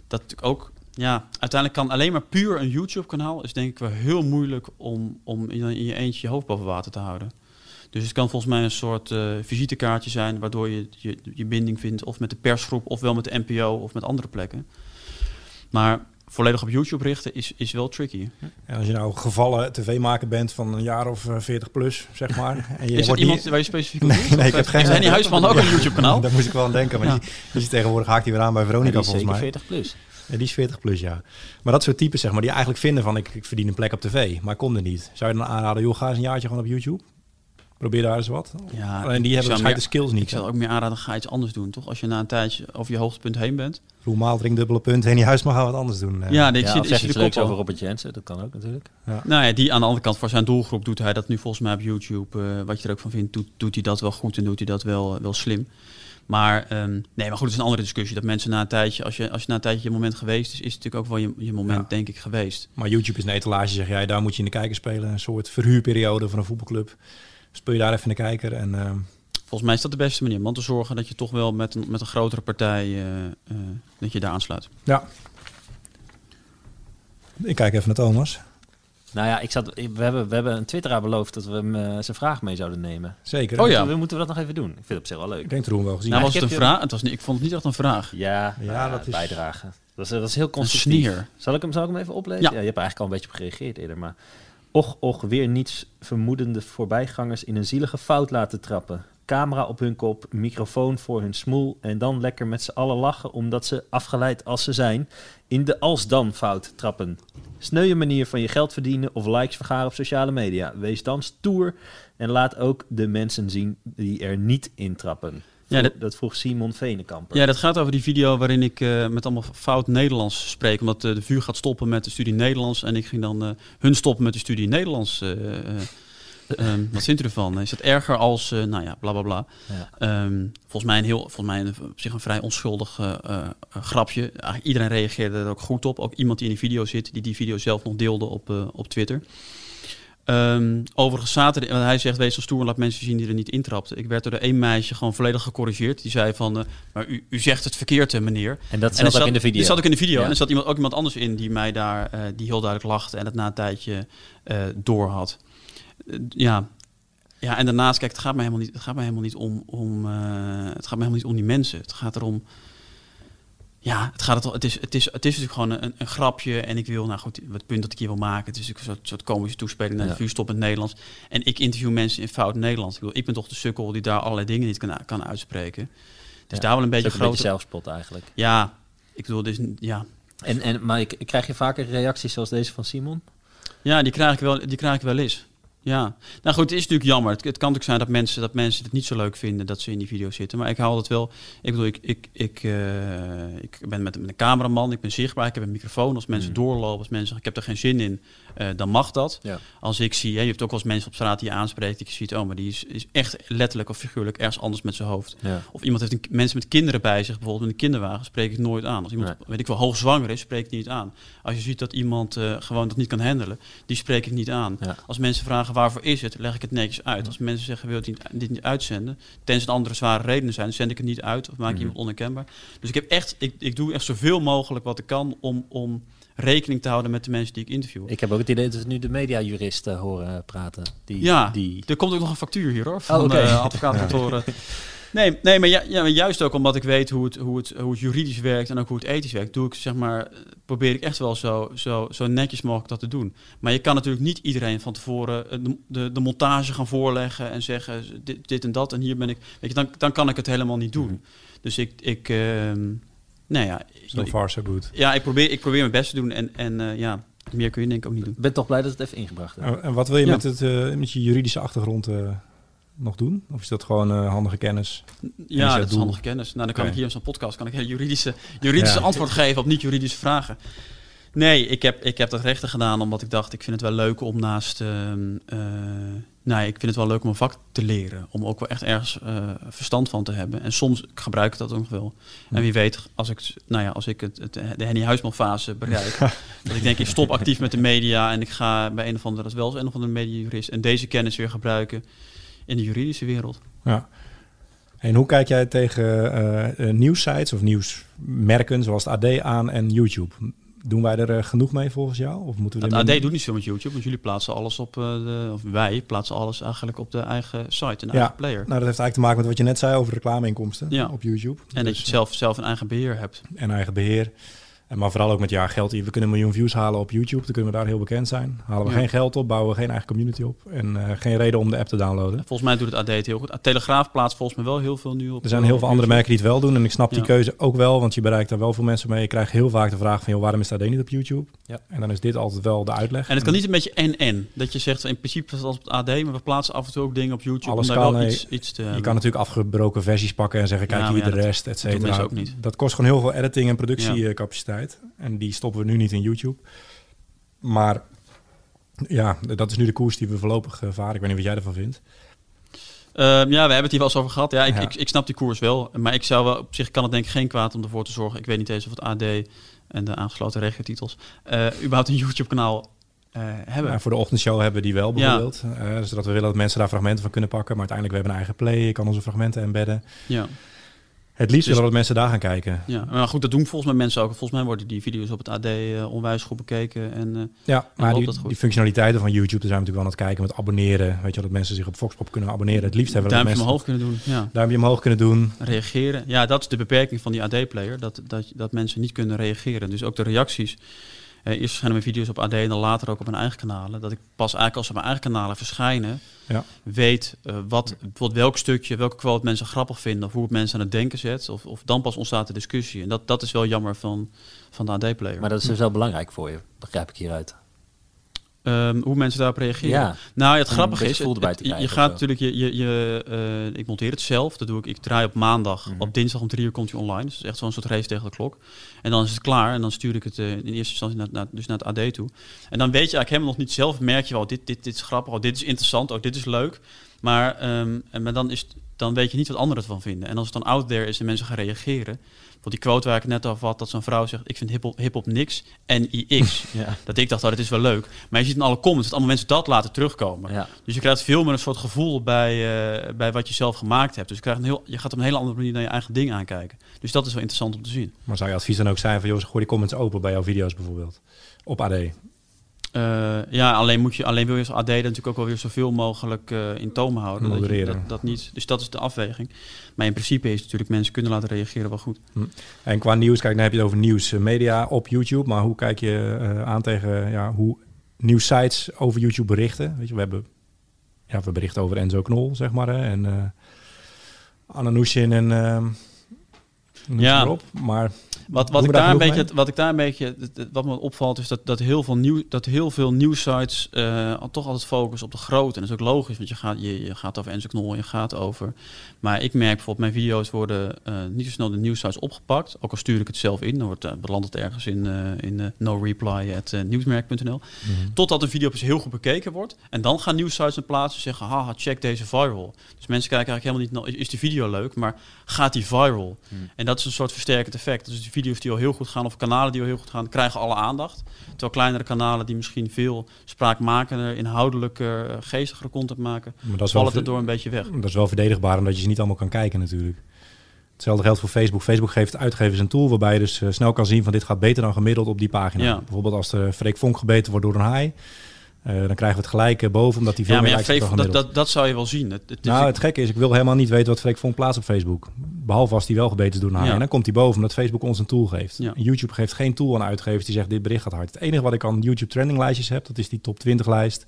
Speaker 2: Dat natuurlijk ook... Ja, uiteindelijk kan alleen maar puur een YouTube-kanaal... is denk ik wel heel moeilijk om, om in, in je eentje je hoofd boven water te houden. Dus het kan volgens mij een soort eh, visitekaartje zijn... waardoor je, je je binding vindt of met de persgroep... of wel met de NPO of met andere plekken. Maar volledig op YouTube richten is, is wel tricky.
Speaker 1: En als je nou gevallen tv-maker bent van een jaar of eh, 40 plus, zeg maar. En je
Speaker 2: Is er
Speaker 1: wordt
Speaker 2: iemand
Speaker 1: niet-
Speaker 2: waar je specifiek op
Speaker 1: Nee, ik heb
Speaker 2: eh,
Speaker 1: geen...
Speaker 2: is Henny Huisman ook een YouTube-kanaal?
Speaker 1: Daar moest ik wel aan denken. Maar
Speaker 2: Ja.
Speaker 1: die, die is tegenwoordig haakt hij weer aan bij Veronica volgens mij.
Speaker 4: 40 plus.
Speaker 1: Ja, die is 40 plus, ja. Maar dat soort types, zeg maar, die eigenlijk vinden van ik, ik verdien een plek op tv, maar ik kom er niet. Zou je dan aanraden, joh, ga eens een jaartje gewoon op YouTube? Probeer daar eens wat.
Speaker 2: Ja,
Speaker 1: Alleen die hebben waarschijnlijk de skills niet.
Speaker 2: Ik zou ook meer aanraden, ga iets anders doen, toch? Als je na een tijdje over je hoogtepunt heen bent.
Speaker 1: Roel Maaldring, dubbele punt. Henny Huisma gaan wat anders doen. eh.
Speaker 2: Ja, nee, ik
Speaker 4: Ja,
Speaker 2: zie, de
Speaker 4: leuks over. Robert Jensen, dat kan ook natuurlijk.
Speaker 2: Nou ja, die aan de andere kant voor zijn doelgroep doet hij dat nu volgens mij op YouTube. eh, wat je er ook van vindt, doet, doet hij dat wel goed en doet hij dat wel, wel slim. Maar ehm, nee, maar goed, het is een andere discussie. Dat mensen na een tijdje, als je, als je na een tijdje je moment geweest is, is het natuurlijk ook wel je, je moment,
Speaker 1: Ja.
Speaker 2: denk ik, geweest.
Speaker 1: Maar YouTube is een etalage, zeg jij. Daar moet je in de kijker spelen. Een soort verhuurperiode van een voetbalclub. Speel je daar even in de kijker. En, eh,
Speaker 2: Volgens mij is dat de beste manier. om te zorgen dat je toch wel met een, met een grotere partij eh, eh, dat je daar aansluit.
Speaker 1: ja. Ik kijk even naar Thomas.
Speaker 4: Nou ja, ik zat, we, hebben, we hebben een twitteraar beloofd dat we hem eh, zijn vraag mee zouden nemen.
Speaker 1: Zeker.
Speaker 2: Oh ja.
Speaker 4: Moeten we, moeten we dat nog even doen? Ik vind het op zich wel leuk.
Speaker 1: Ik denk dat wel gezien.
Speaker 2: Nou, was het een vraag? Het was niet, ik vond het niet echt een vraag.
Speaker 4: Ja,
Speaker 1: Ja,
Speaker 4: ja
Speaker 1: dat is-
Speaker 4: bijdragen. Dat is, dat is heel constructief.
Speaker 2: sneer.
Speaker 4: Zal ik, hem, zal ik hem even oplezen?
Speaker 2: Ja.
Speaker 4: Ja. je hebt er eigenlijk al een beetje op gereageerd eerder. Maar och, och, weer niets vermoedende voorbijgangers in een zielige fout laten trappen. Camera op hun kop, microfoon voor hun smoel en dan lekker met z'n allen lachen omdat ze, afgeleid als ze zijn, in de als-dan fout trappen. Sneuwe manier van je geld verdienen of likes vergaren op sociale media. Wees dan stoer en laat ook de mensen zien die er niet in trappen.
Speaker 2: Ja,
Speaker 4: dat,
Speaker 2: dat-
Speaker 4: vroeg Simon Venenkamper.
Speaker 2: Ja, dat gaat over die video waarin ik eh, met allemaal fout Nederlands spreek. Omdat eh, de vuur gaat stoppen met de studie Nederlands. En ik ging dan eh, hun stoppen met de studie Nederlands. Eh, eh, ehm, wat vindt u ervan? Is dat erger als, eh, nou ja, bla bla bla.
Speaker 4: Ja.
Speaker 2: Ehm, volgens mij, een heel, volgens mij een, op zich een vrij onschuldig eh, eh, grapje. Eigenlijk iedereen reageerde er ook goed op. Ook iemand die in die video zit, die die video zelf nog deelde op, op Twitter. Ehm, overigens zaterdag, want hij zegt wees zo stoer en laat mensen zien die er niet intrapten. Ik werd door één meisje gewoon volledig gecorrigeerd. Die zei van, maar u, u zegt het verkeerd, hè, meneer.
Speaker 4: En dat zat ook in de video.
Speaker 2: Dat zat ook in de video.
Speaker 4: Ja.
Speaker 2: En er zat iemand, ook iemand anders in die mij daar, die heel duidelijk lachte en het na een tijdje door had. Eh, ja. ja, en daarnaast, kijk, het gaat mij helemaal niet, het gaat mij helemaal niet om, om eh, het gaat mij helemaal niet om die mensen. Het gaat erom, ja, het, gaat het, het, is, het, is, het is natuurlijk gewoon een, een grapje. En ik wil, nou goed, het punt dat ik hier wil maken. Het is natuurlijk een soort, soort komische toespeling naar
Speaker 4: Ja.
Speaker 2: de vuurstop in het Nederlands. En ik interview mensen in fout Nederlands. Ik, bedoel, ik ben toch de sukkel die daar allerlei dingen niet kan, kan uitspreken. Dus
Speaker 4: Ja,
Speaker 2: daar wel een beetje groter...
Speaker 4: zelfspot eigenlijk.
Speaker 2: Ja, ik bedoel, dus, ja.
Speaker 4: En, en, maar ik, krijg je vaker reacties zoals deze van Simon?
Speaker 2: Ja, die krijg ik wel, die krijg ik wel eens. Ja, nou goed, het is natuurlijk jammer. Het, het kan natuurlijk zijn dat mensen, dat mensen het niet zo leuk vinden dat ze in die video zitten. Maar ik haal het wel. Ik bedoel, ik, ik, ik, eh, ik ben met, met een cameraman, ik ben zichtbaar, ik heb een microfoon. Als mensen doorlopen, als mensen zeggen ik heb er geen zin in, eh, dan mag dat.
Speaker 4: Ja.
Speaker 2: Als ik zie, hè, je hebt ook wel eens mensen op straat die je aanspreekt, die je ziet, oh, maar die is, is echt letterlijk of figuurlijk ergens anders met zijn hoofd.
Speaker 4: Ja.
Speaker 2: Of iemand heeft een, mensen met kinderen bij zich, bijvoorbeeld met een kinderwagen, spreek ik nooit aan. Als iemand, weet ik wel, hoogzwanger is, spreek ik niet aan. Als je ziet dat iemand eh, gewoon dat niet kan handelen, die spreek ik niet aan. Als mensen vragen waarvoor is het, leg ik het netjes uit. Als mensen zeggen, wil niet, dit niet uitzenden, tenzij er andere zware redenen zijn, zend ik het niet uit of maak je iemand onherkenbaar. Dus ik heb echt, ik, ik doe echt zoveel mogelijk wat ik kan om, om rekening te houden met de mensen die ik interview.
Speaker 4: Ik heb ook het idee dat we nu de mediajuristen horen praten. Die,
Speaker 2: ja,
Speaker 4: die...
Speaker 2: er komt ook nog een factuur hier hoor, van
Speaker 4: Oh, oké.
Speaker 2: eh, advocaatkantoren. Nee, nee maar, ja, ja, maar juist ook omdat ik weet hoe het, hoe, het, hoe het juridisch werkt en ook hoe het ethisch werkt, doe ik zeg maar, eh, probeer ik echt wel zo, zo, zo netjes mogelijk dat te doen. Maar je kan natuurlijk niet iedereen van tevoren eh, de, de, de montage gaan voorleggen en zeggen dit, dit en dat en hier ben ik. Weet je, dan, dan kan ik het helemaal niet doen. Dus ik, ik ehm, nou ja.
Speaker 1: So
Speaker 2: ik-
Speaker 1: far, so good.
Speaker 2: Ja, ik probeer, ik probeer mijn best te doen en, en eh, ja, meer kun je denk ik ook niet doen.
Speaker 4: Ik ben toch blij dat het even ingebracht is.
Speaker 1: En en wat wil je
Speaker 2: Ja.
Speaker 1: met, het, eh, met je juridische achtergrond eh, nog doen? Of is dat gewoon eh, handige kennis? En is
Speaker 2: Ja, dat is handige kennis. Nou, dan kan ik hier in zo'n podcast kan ik een juridische, juridische
Speaker 1: Ja.
Speaker 2: antwoord geven op niet-juridische vragen. Nee, ik heb, ik heb dat rechten gedaan omdat ik dacht, ik vind het wel leuk om naast... ehm, eh, nee, ik vind het wel leuk om een vak te leren. Om ook wel echt ergens eh, verstand van te hebben. En soms gebruik ik dat ook nog wel. En wie weet, als ik, nou ja, als ik het, het, de Henny Huisman fase bereik... dat ik denk, ik stop actief met de media... en ik ga bij een of andere, dat is wel eens een of andere mediajurist... en deze kennis weer gebruiken in de juridische wereld.
Speaker 1: Ja. En hoe kijk jij tegen eh, nieuwssites of nieuwsmerken zoals het AD aan en YouTube? Doen wij er eh, genoeg mee volgens jou? Of moeten we
Speaker 2: Het AD doet niet veel met YouTube, want jullie plaatsen alles op de, of wij plaatsen alles eigenlijk op de eigen site, een eigen player.
Speaker 1: Nou, dat heeft eigenlijk te maken met wat je net zei over reclameinkomsten
Speaker 2: Ja.
Speaker 1: op YouTube.
Speaker 2: En dat je zelf, zelf een eigen beheer hebt.
Speaker 1: En eigen beheer. En maar vooral ook met ja, geld. We kunnen een miljoen views halen op YouTube. Dan kunnen we daar heel bekend zijn. Halen we
Speaker 2: Ja.
Speaker 1: geen geld op, bouwen we geen eigen community op. En eh, geen reden om de app te downloaden.
Speaker 2: Volgens mij doet het AD het heel goed. Telegraaf plaatst volgens mij wel heel veel nu op.
Speaker 1: Er zijn heel veel andere merken die het wel doen. En ik snap die keuze ook wel, want je bereikt daar wel veel mensen mee. Je krijgt heel vaak de vraag van, joh, waarom is dat niet op YouTube?
Speaker 4: Ja.
Speaker 1: En dan is dit altijd wel de uitleg.
Speaker 2: En het kan niet een beetje en-en. Dat je zegt, in principe is het als op het AD, maar we plaatsen af en toe ook dingen op YouTube
Speaker 1: Alles
Speaker 2: om daar
Speaker 1: kan,
Speaker 2: wel
Speaker 1: nee.
Speaker 2: iets, iets te
Speaker 1: Je kan natuurlijk afgebroken versies pakken en zeggen, kijk hier de
Speaker 2: dat-
Speaker 1: rest, et
Speaker 2: dat
Speaker 1: cetera.
Speaker 2: niet.
Speaker 1: Dat kost gewoon heel veel editing en productiecapaciteit. En die stoppen we nu niet in YouTube. Maar ja, dat is nu de koers die we voorlopig eh, varen. Ik weet niet wat jij ervan vindt.
Speaker 2: Ehm, ja, we hebben het hier wel eens over gehad. Ja, ik,
Speaker 1: Ja.
Speaker 2: Ik, ik snap die koers wel. Maar ik zou wel, op zich kan het denk ik geen kwaad om ervoor te zorgen. Ik weet niet eens of het AD en de aangesloten regiotitels eh überhaupt een YouTube-kanaal eh, hebben.
Speaker 1: Ja, voor de ochtendshow hebben we die wel bijvoorbeeld. Zodat we willen dat mensen daar fragmenten van kunnen pakken. Maar uiteindelijk we hebben een eigen play. Je kan onze fragmenten embedden.
Speaker 2: Ja.
Speaker 1: Het liefst
Speaker 2: Dus-
Speaker 1: willen dat mensen daar gaan kijken.
Speaker 2: Ja, maar goed, dat doen volgens mij mensen ook. Volgens mij worden die video's op het AD eh, onwijs goed bekeken. En, eh,
Speaker 1: Ja,
Speaker 2: en
Speaker 1: maar die, functionaliteiten van YouTube, daar zijn we natuurlijk wel aan het kijken met abonneren. Weet je dat mensen zich op Foxpop kunnen abonneren. Het liefst hebben we dat mensen
Speaker 2: omhoog kunnen doen. Ja.
Speaker 1: duimpje omhoog kunnen doen.
Speaker 2: Reageren. Ja, dat is de beperking van die AD-player. Dat, dat, dat mensen niet kunnen reageren. Dus ook de reacties. Eh, eerst verschijnen mijn video's op AD en dan later ook op mijn eigen kanalen. Dat ik pas eigenlijk als ze op mijn eigen kanalen verschijnen,
Speaker 1: Ja.
Speaker 2: weet eh, wat, bijvoorbeeld welk stukje, welke quote mensen grappig vinden. Of hoe het mensen aan het denken zet. Of, of dan pas ontstaat de discussie. En dat, dat is wel jammer van, van de AD-player.
Speaker 4: Maar dat is dus wel belangrijk voor je, begrijp ik hieruit.
Speaker 2: Ehm, hoe mensen daarop reageren.
Speaker 4: Ja.
Speaker 2: Nou, het grappige is, het- het- je-
Speaker 4: krijgen
Speaker 2: je gaat natuurlijk, je, je, je, eh, ik monteer het zelf. Dat doe ik. Ik draai op maandag.
Speaker 4: Mhm.
Speaker 2: Op dinsdag om drie uur komt hij online. Dus echt zo'n soort race tegen de klok. En dan is het klaar. En dan stuur ik het eh, in eerste instantie naar, naar, dus naar het AD toe. En dan weet je eigenlijk helemaal nog niet zelf. Merk je wel, dit, dit, dit is grappig. Oh, dit is interessant. Oh, dit is leuk. Maar, ehm, en, maar dan is dan weet je niet wat anderen ervan vinden. En als het dan out there is en mensen gaan reageren. Die quote waar ik net over had, dat zo'n vrouw zegt: Ik vind hip-hop hip niks en IX.
Speaker 4: Ja.
Speaker 2: Dat ik dacht, oh, dat is wel leuk. Maar je ziet in alle comments dat allemaal mensen dat laten terugkomen. Dus je krijgt veel meer een soort gevoel bij, eh, bij wat je zelf gemaakt hebt. Dus je, krijgt een heel, je gaat op een hele andere manier naar je eigen ding aankijken. Dus dat is wel interessant om te zien.
Speaker 1: Maar zou je advies dan ook zijn van, joh, gooi die comments open bij jouw video's bijvoorbeeld? Op AD.
Speaker 2: Eh, ja, alleen, moet je, alleen wil je als AD natuurlijk ook wel weer zoveel mogelijk eh, in toom houden. Dat, je,
Speaker 1: Modereren.
Speaker 2: dat, dat niet. Dus dat is de afweging. Maar in principe is natuurlijk mensen kunnen laten reageren wel goed.
Speaker 1: Hm. En qua nieuws, kijk, dan heb je het over nieuws, media op YouTube. Maar hoe kijk je eh, aan tegen ja, hoe nieuwssites over YouTube berichten? Weet je, we hebben ja, we berichten over Enzo Knol, zeg maar. Hè, en uh, Anna Nushin en ehm,
Speaker 2: Ja.
Speaker 1: Maar
Speaker 2: Wat, wat, ik
Speaker 1: daar
Speaker 2: een beetje, wat ik daar een beetje, wat me opvalt, is dat, dat heel veel nieuw, dat heel veel nieuwsites eh, toch altijd focussen op de grote. En dat is ook logisch, want je gaat, je, je gaat over Enzo Knol, je gaat over. Maar ik merk bijvoorbeeld, mijn video's worden eh, niet zo snel de nieuwsites opgepakt. Ook al stuur ik het zelf in, dan wordt uh, belandt het ergens in, in no reply at nieuwsmerk.nl.
Speaker 1: Mhm.
Speaker 2: Totdat een video pas heel goed bekeken wordt. En dan gaan nieuwsites een plaatsen en zeggen, haha, check deze viral. Dus mensen kijken eigenlijk helemaal niet, naar, is die video leuk, maar gaat die viral?
Speaker 4: Hmm.
Speaker 2: En dat is een soort versterkend effect. Dus die video's die al heel goed gaan, of kanalen die al heel goed gaan, krijgen alle aandacht. Terwijl kleinere kanalen die misschien veel spraakmakender, inhoudelijker, eh, geestigere content maken,
Speaker 1: Maar dat is
Speaker 2: vallen er door een beetje weg.
Speaker 1: Dat is wel verdedigbaar, omdat je ze niet allemaal kan kijken natuurlijk. Hetzelfde geldt voor Facebook. Facebook geeft uitgevers een tool waarbij je dus eh, snel kan zien van dit gaat beter dan gemiddeld op die pagina.
Speaker 2: Ja.
Speaker 1: Bijvoorbeeld als de Freek Vonk gebeten wordt door een haai, eh, dan krijgen we het gelijk eh, boven, omdat die veel
Speaker 2: Ja, maar
Speaker 1: meer
Speaker 2: ja, dat, dat, dat zou je wel zien. Het, het is-
Speaker 1: nou, het gekke is, ik wil helemaal niet weten wat Freek Vonk plaatst op Facebook. Behalve als die wel gebeten is door een haai.
Speaker 2: Ja.
Speaker 1: En dan komt hij boven omdat Facebook ons een tool geeft.
Speaker 2: Ja.
Speaker 1: YouTube geeft geen tool aan uitgevers die zegt dit bericht gaat hard. Het enige wat ik aan YouTube trending lijstjes heb, dat is die top 20 lijst.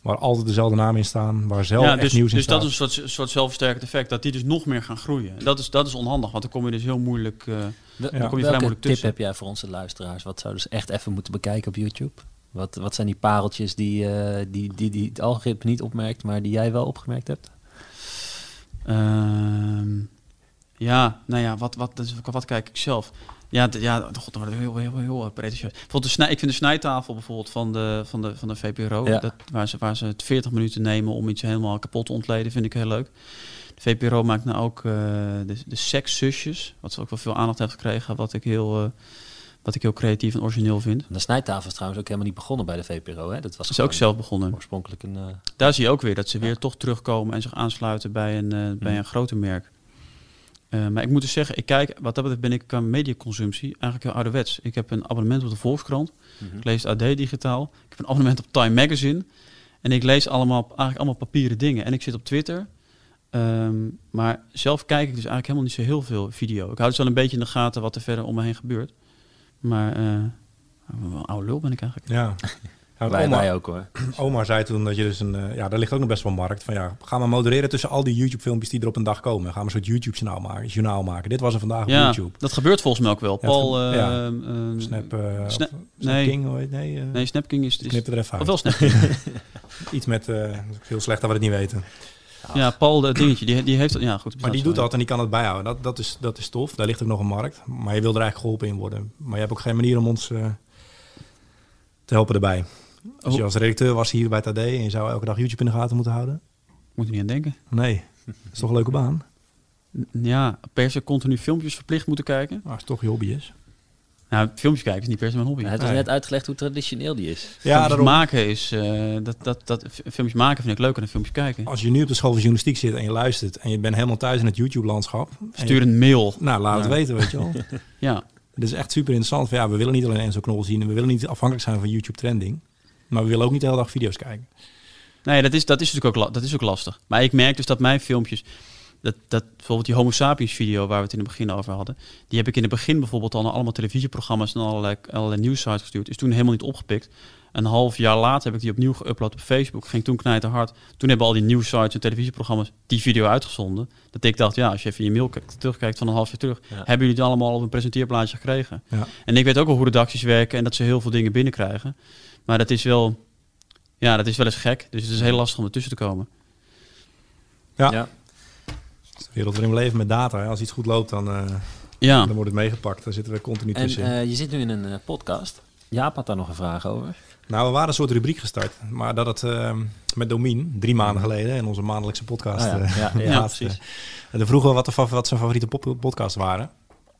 Speaker 1: Waar altijd dezelfde namen in staan, waar zelf
Speaker 2: ja,
Speaker 1: echt
Speaker 2: dus,
Speaker 1: nieuws in
Speaker 2: dus
Speaker 1: staat.
Speaker 2: dat is een soort, soort zelfversterkend effect, dat die dus nog meer gaan groeien. En dat is, dat is onhandig, want dan kom je dus heel moeilijk, eh,
Speaker 4: Wel-
Speaker 2: dan kom je vrij
Speaker 4: Welke
Speaker 2: moeilijk
Speaker 4: tip
Speaker 2: tussen.
Speaker 4: heb jij voor onze luisteraars? Wat zouden ze echt even moeten bekijken op YouTube? Wat, wat zijn die pareltjes die, eh, die, die, die het algoritme niet opmerkt, maar die jij wel opgemerkt hebt?
Speaker 2: Ehm, ja, nou ja, wat, wat, dus wat kijk ik zelf? Ja, ja god, dan wordt het heel, heel, heel, heel pretentieus. Bijvoorbeeld de snij, ik vind de snijtafel bijvoorbeeld van de, van de, van de VPRO,
Speaker 4: Ja.
Speaker 2: dat, waar, ze, waar ze het 40 minuten nemen om iets helemaal kapot te ontleden, vind ik heel leuk. De VPRO maakt nou ook eh, de, de sekszusjes, wat ze ook wel veel aandacht heeft gekregen, wat ik heel, eh, wat ik heel creatief en origineel vind.
Speaker 4: De snijtafel is trouwens ook helemaal niet begonnen bij de VPRO. Hè? Dat was
Speaker 2: Is ook zelf begonnen.
Speaker 4: Oorspronkelijk een... eh,
Speaker 2: Daar zie je ook weer dat ze weer toch terugkomen en zich aansluiten bij een, eh, bij een groter merk. Eh, maar ik moet dus zeggen, ik kijk, wat dat betreft ben ik qua mediaconsumptie eigenlijk heel ouderwets. Ik heb een abonnement op de Volkskrant.
Speaker 4: Mhm.
Speaker 2: Ik lees AD digitaal. Ik heb een abonnement op Time Magazine. En ik lees allemaal, eigenlijk allemaal papieren dingen. En ik zit op Twitter. Ehm, maar zelf kijk ik dus eigenlijk helemaal niet zo heel veel video. Ik hou dus wel een beetje in de gaten wat er verder om me heen gebeurt. Maar eh, wel een oude lul ben ik eigenlijk.
Speaker 1: Ja.
Speaker 4: Wij-
Speaker 1: oma,
Speaker 4: wij ook, hoor.
Speaker 1: Oma zei toen dat je dus een... eh, ja, daar ligt ook nog best wel markt. Van ja, ga maar modereren tussen al die YouTube-filmpjes die er op een dag komen. Ga maar een soort YouTube-journaal maken, journaal maken. Dit was er vandaag op
Speaker 2: Ja,
Speaker 1: YouTube.
Speaker 2: dat gebeurt volgens mij ook wel.
Speaker 1: Ja,
Speaker 2: Paul...
Speaker 1: het ja.
Speaker 2: ehm, ehm,
Speaker 1: Snap, eh,
Speaker 2: Sna-
Speaker 1: of-
Speaker 2: nee.
Speaker 1: Snap King, nee, eh,
Speaker 2: nee, Snapking is... is
Speaker 1: Knip er even uit.
Speaker 2: Of wel Snapking.
Speaker 1: Iets met... eh heel slecht dat we het niet weten.
Speaker 2: Ja, Paul, dat dingetje, die, die heeft... Ja, goed.
Speaker 1: Maar die doet dat en die kan het bijhouden. Dat, dat, is, dat is tof. Daar ligt ook nog een markt. Maar je wil er eigenlijk geholpen in worden. Maar je hebt ook geen manier om ons eh, te helpen erbij. Als je
Speaker 2: Oh.
Speaker 1: als redacteur was hier bij het AD en je zou elke dag YouTube in de gaten moeten houden.
Speaker 2: Moet je niet aan denken.
Speaker 1: Nee, dat is toch een leuke baan?
Speaker 2: Ja, per se continu filmpjes verplicht moeten kijken.
Speaker 1: Als het toch je hobby is.
Speaker 2: Nou, filmpjes kijken is niet per se mijn hobby.
Speaker 4: het was net uitgelegd hoe traditioneel die is.
Speaker 2: filmpjes maken is... eh, dat, dat, dat, filmpjes maken vind ik leuker dan filmpjes kijken.
Speaker 1: Als je nu op de school van journalistiek zit en je luistert en je bent helemaal thuis in het YouTube-landschap.
Speaker 2: Stuur
Speaker 1: je-
Speaker 2: een mail.
Speaker 1: Nou, laat het
Speaker 2: Ja.
Speaker 1: weten, weet je wel.
Speaker 2: Ja.
Speaker 1: Het is echt super interessant. Van, ja, we willen niet alleen Enzo Knol zien en we willen niet afhankelijk zijn van YouTube trending. Maar we willen ook niet de hele dag video's kijken.
Speaker 2: Nee, dat is, dat is natuurlijk ook, dat is ook lastig. Maar ik merk dus dat mijn filmpjes... Dat, dat bijvoorbeeld die Homo sapiens video waar we het in het begin over hadden... die heb ik in het begin bijvoorbeeld al naar allemaal televisieprogramma's... en allerlei, allerlei nieuwsites gestuurd. Is toen helemaal niet opgepikt. Een half jaar later heb ik die opnieuw geüpload op Facebook. Ging toen knijten hard. Toen hebben al die nieuwsites en televisieprogramma's die video uitgezonden. Dat ik dacht, ja, als je even in je mail kijkt- terugkijkt van een half jaar terug...
Speaker 1: Ja.
Speaker 2: hebben jullie het allemaal op een presenteerblaadje gekregen.
Speaker 1: Ja.
Speaker 2: En ik weet ook wel hoe redacties werken... en dat ze heel veel dingen binnenkrijgen. Maar dat is wel... Ja, dat is wel eens gek. Dus het is heel lastig om ertussen te komen.
Speaker 1: Ja.
Speaker 4: Ja.
Speaker 1: Is de wereld waarin we leven met data. Hè. Als iets goed loopt, dan, eh,
Speaker 2: Ja.
Speaker 1: dan wordt het meegepakt. Dan zitten we continu
Speaker 4: En
Speaker 1: tussenin.
Speaker 4: eh, je zit nu in een eh, podcast. Jaap had daar nog een vraag over.
Speaker 1: Nou, we waren een soort rubriek gestart. Maar dat het eh, met Domien, drie maanden geleden, in onze maandelijkse podcast.
Speaker 4: Ah, ja.
Speaker 1: eh,
Speaker 4: Ja, ja, precies.
Speaker 1: En vroegen we wat, de, wat zijn favoriete podcasts waren.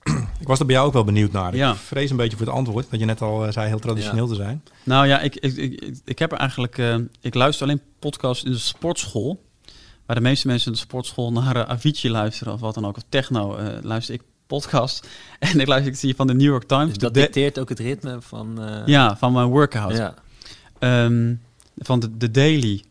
Speaker 1: ik was er bij jou ook wel benieuwd naar.
Speaker 2: Ja.
Speaker 1: Ik vrees een beetje voor het antwoord. Dat je net al zei heel traditioneel te zijn.
Speaker 2: Nou ja, ik, ik, ik, ik- heb er eigenlijk. eh, ik luister alleen podcasts in de sportschool. Waar de meeste mensen in de sportschool naar uh, Avicii luisteren of wat dan ook. Of techno eh, luister ik podcast. En ik luister ik zie van de New York Times.
Speaker 4: Dus dat dicteert ook het ritme van... eh,
Speaker 2: ja, van mijn workout.
Speaker 4: Ja.
Speaker 2: Ehm, van de, de Daily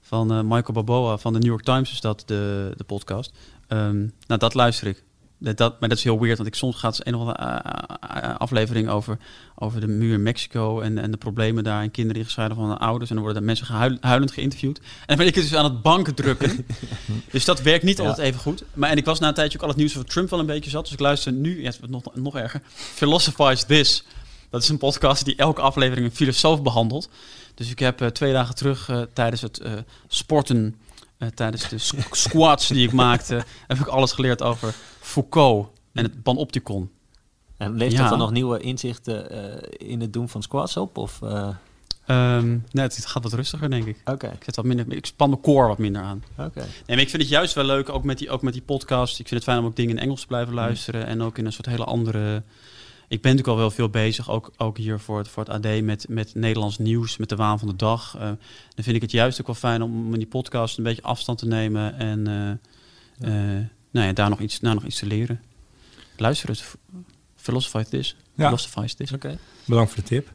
Speaker 2: van eh, Michael Baboa van de New York Times is dat de, de podcast. Ehm, nou, dat luister ik. Dat, dat, maar dat is heel weird, want ik soms gaat een of andere eh, eh, aflevering over, over de muur in Mexico en, en de problemen daar en kinderen die gescheiden van hun ouders. En dan worden er mensen gehuil- huilend geïnterviewd. En dan ben ik dus aan het banken drukken. dus dat werkt niet
Speaker 4: Ja.
Speaker 2: altijd even goed. Maar en ik was na een tijdje ook al het nieuws over Trump wel een beetje zat. Dus ik luister nu, ja, het wordt nog, nog erger, Philosophize This. Dat is een podcast die elke aflevering een filosoof behandelt. Dus ik heb eh, twee dagen terug eh, tijdens het eh, sporten, eh, tijdens de squ- squats die ik maakte, heb ik alles geleerd over Foucault en het panopticon.
Speaker 4: En levert
Speaker 2: Ja.
Speaker 4: dat dan nog nieuwe inzichten eh, in het doen van squats op? Of, eh,
Speaker 2: Ehm, nee, het, het gaat wat rustiger, denk ik.
Speaker 4: Oké.
Speaker 2: Ik, zet wat minder, ik span mijn core wat minder aan.
Speaker 4: Oké.
Speaker 2: Nee, maar ik vind het juist wel leuk, ook met, die, ook met die podcast. Ik vind het fijn om ook dingen in Engels te blijven luisteren. En ook in een soort hele andere... Ik ben natuurlijk al wel veel bezig, ook, ook hier voor het, voor het AD, met, met Nederlands nieuws, met de waan van de dag. Eh, dan vind ik het juist ook wel fijn om in die podcast een beetje afstand te nemen. En eh, eh, nou ja, daar, nog iets, daar nog iets te leren. Luister het. Philosophize this.
Speaker 1: Ja.
Speaker 2: Philosophize this.
Speaker 4: Oké.
Speaker 1: Bedankt voor de tip.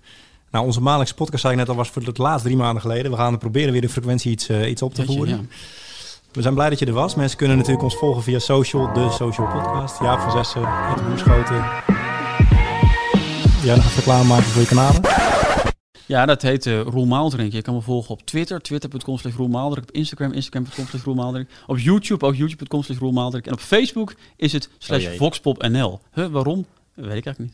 Speaker 1: Nou, onze maandelijkse podcast, zei ik net al, was voor het laatst drie maanden geleden. We gaan proberen weer de frequentie iets, iets op te
Speaker 2: Jeetje,
Speaker 1: voeren.
Speaker 2: ja.
Speaker 1: We zijn blij dat je er was. Mensen kunnen natuurlijk ons volgen via social, de social podcast. Jaap van Zessen, Ed Boerschoten. Jij nog even klaarmaken voor je kanalen?
Speaker 2: Ja, dat heet eh Roel Maaldrink. Je kan me volgen op Twitter, twitter.com slash Roel Maaldrink. Op Instagram, instagram.com slash Roel Maaldrink. Op YouTube, ook youtube.com slash Roel Maaldrink. En op Facebook is het slash
Speaker 4: Oh jee.
Speaker 2: voxpopnl. Huh, waarom? Weet ik eigenlijk niet.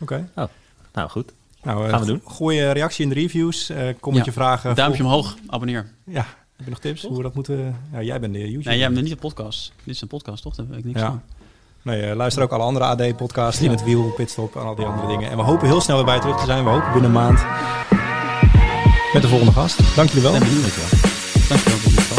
Speaker 1: Oké.
Speaker 4: Oh, nou goed.
Speaker 1: Nou, eh,
Speaker 4: Gaan we doen.
Speaker 1: Gooi je reactie in de reviews. eh kom met
Speaker 2: Ja.
Speaker 1: je vragen.
Speaker 2: Duimpje omhoog, abonneer.
Speaker 1: Ja. Heb je nog tips hoe we dat moeten... Ja, jij bent de YouTube.
Speaker 2: Nee, jij bent niet een podcast. Dit is een podcast, toch? Daar weet ik niks
Speaker 1: Ja.
Speaker 2: van.
Speaker 1: Nee, eh, luister ook alle andere AD-podcasts. In het wiel, pitstop en al die andere dingen. En we hopen heel snel weer bij je terug te zijn. We hopen binnen een maand met de volgende gast. Dank jullie wel.
Speaker 2: Benieuwd, ja. Dankjewel.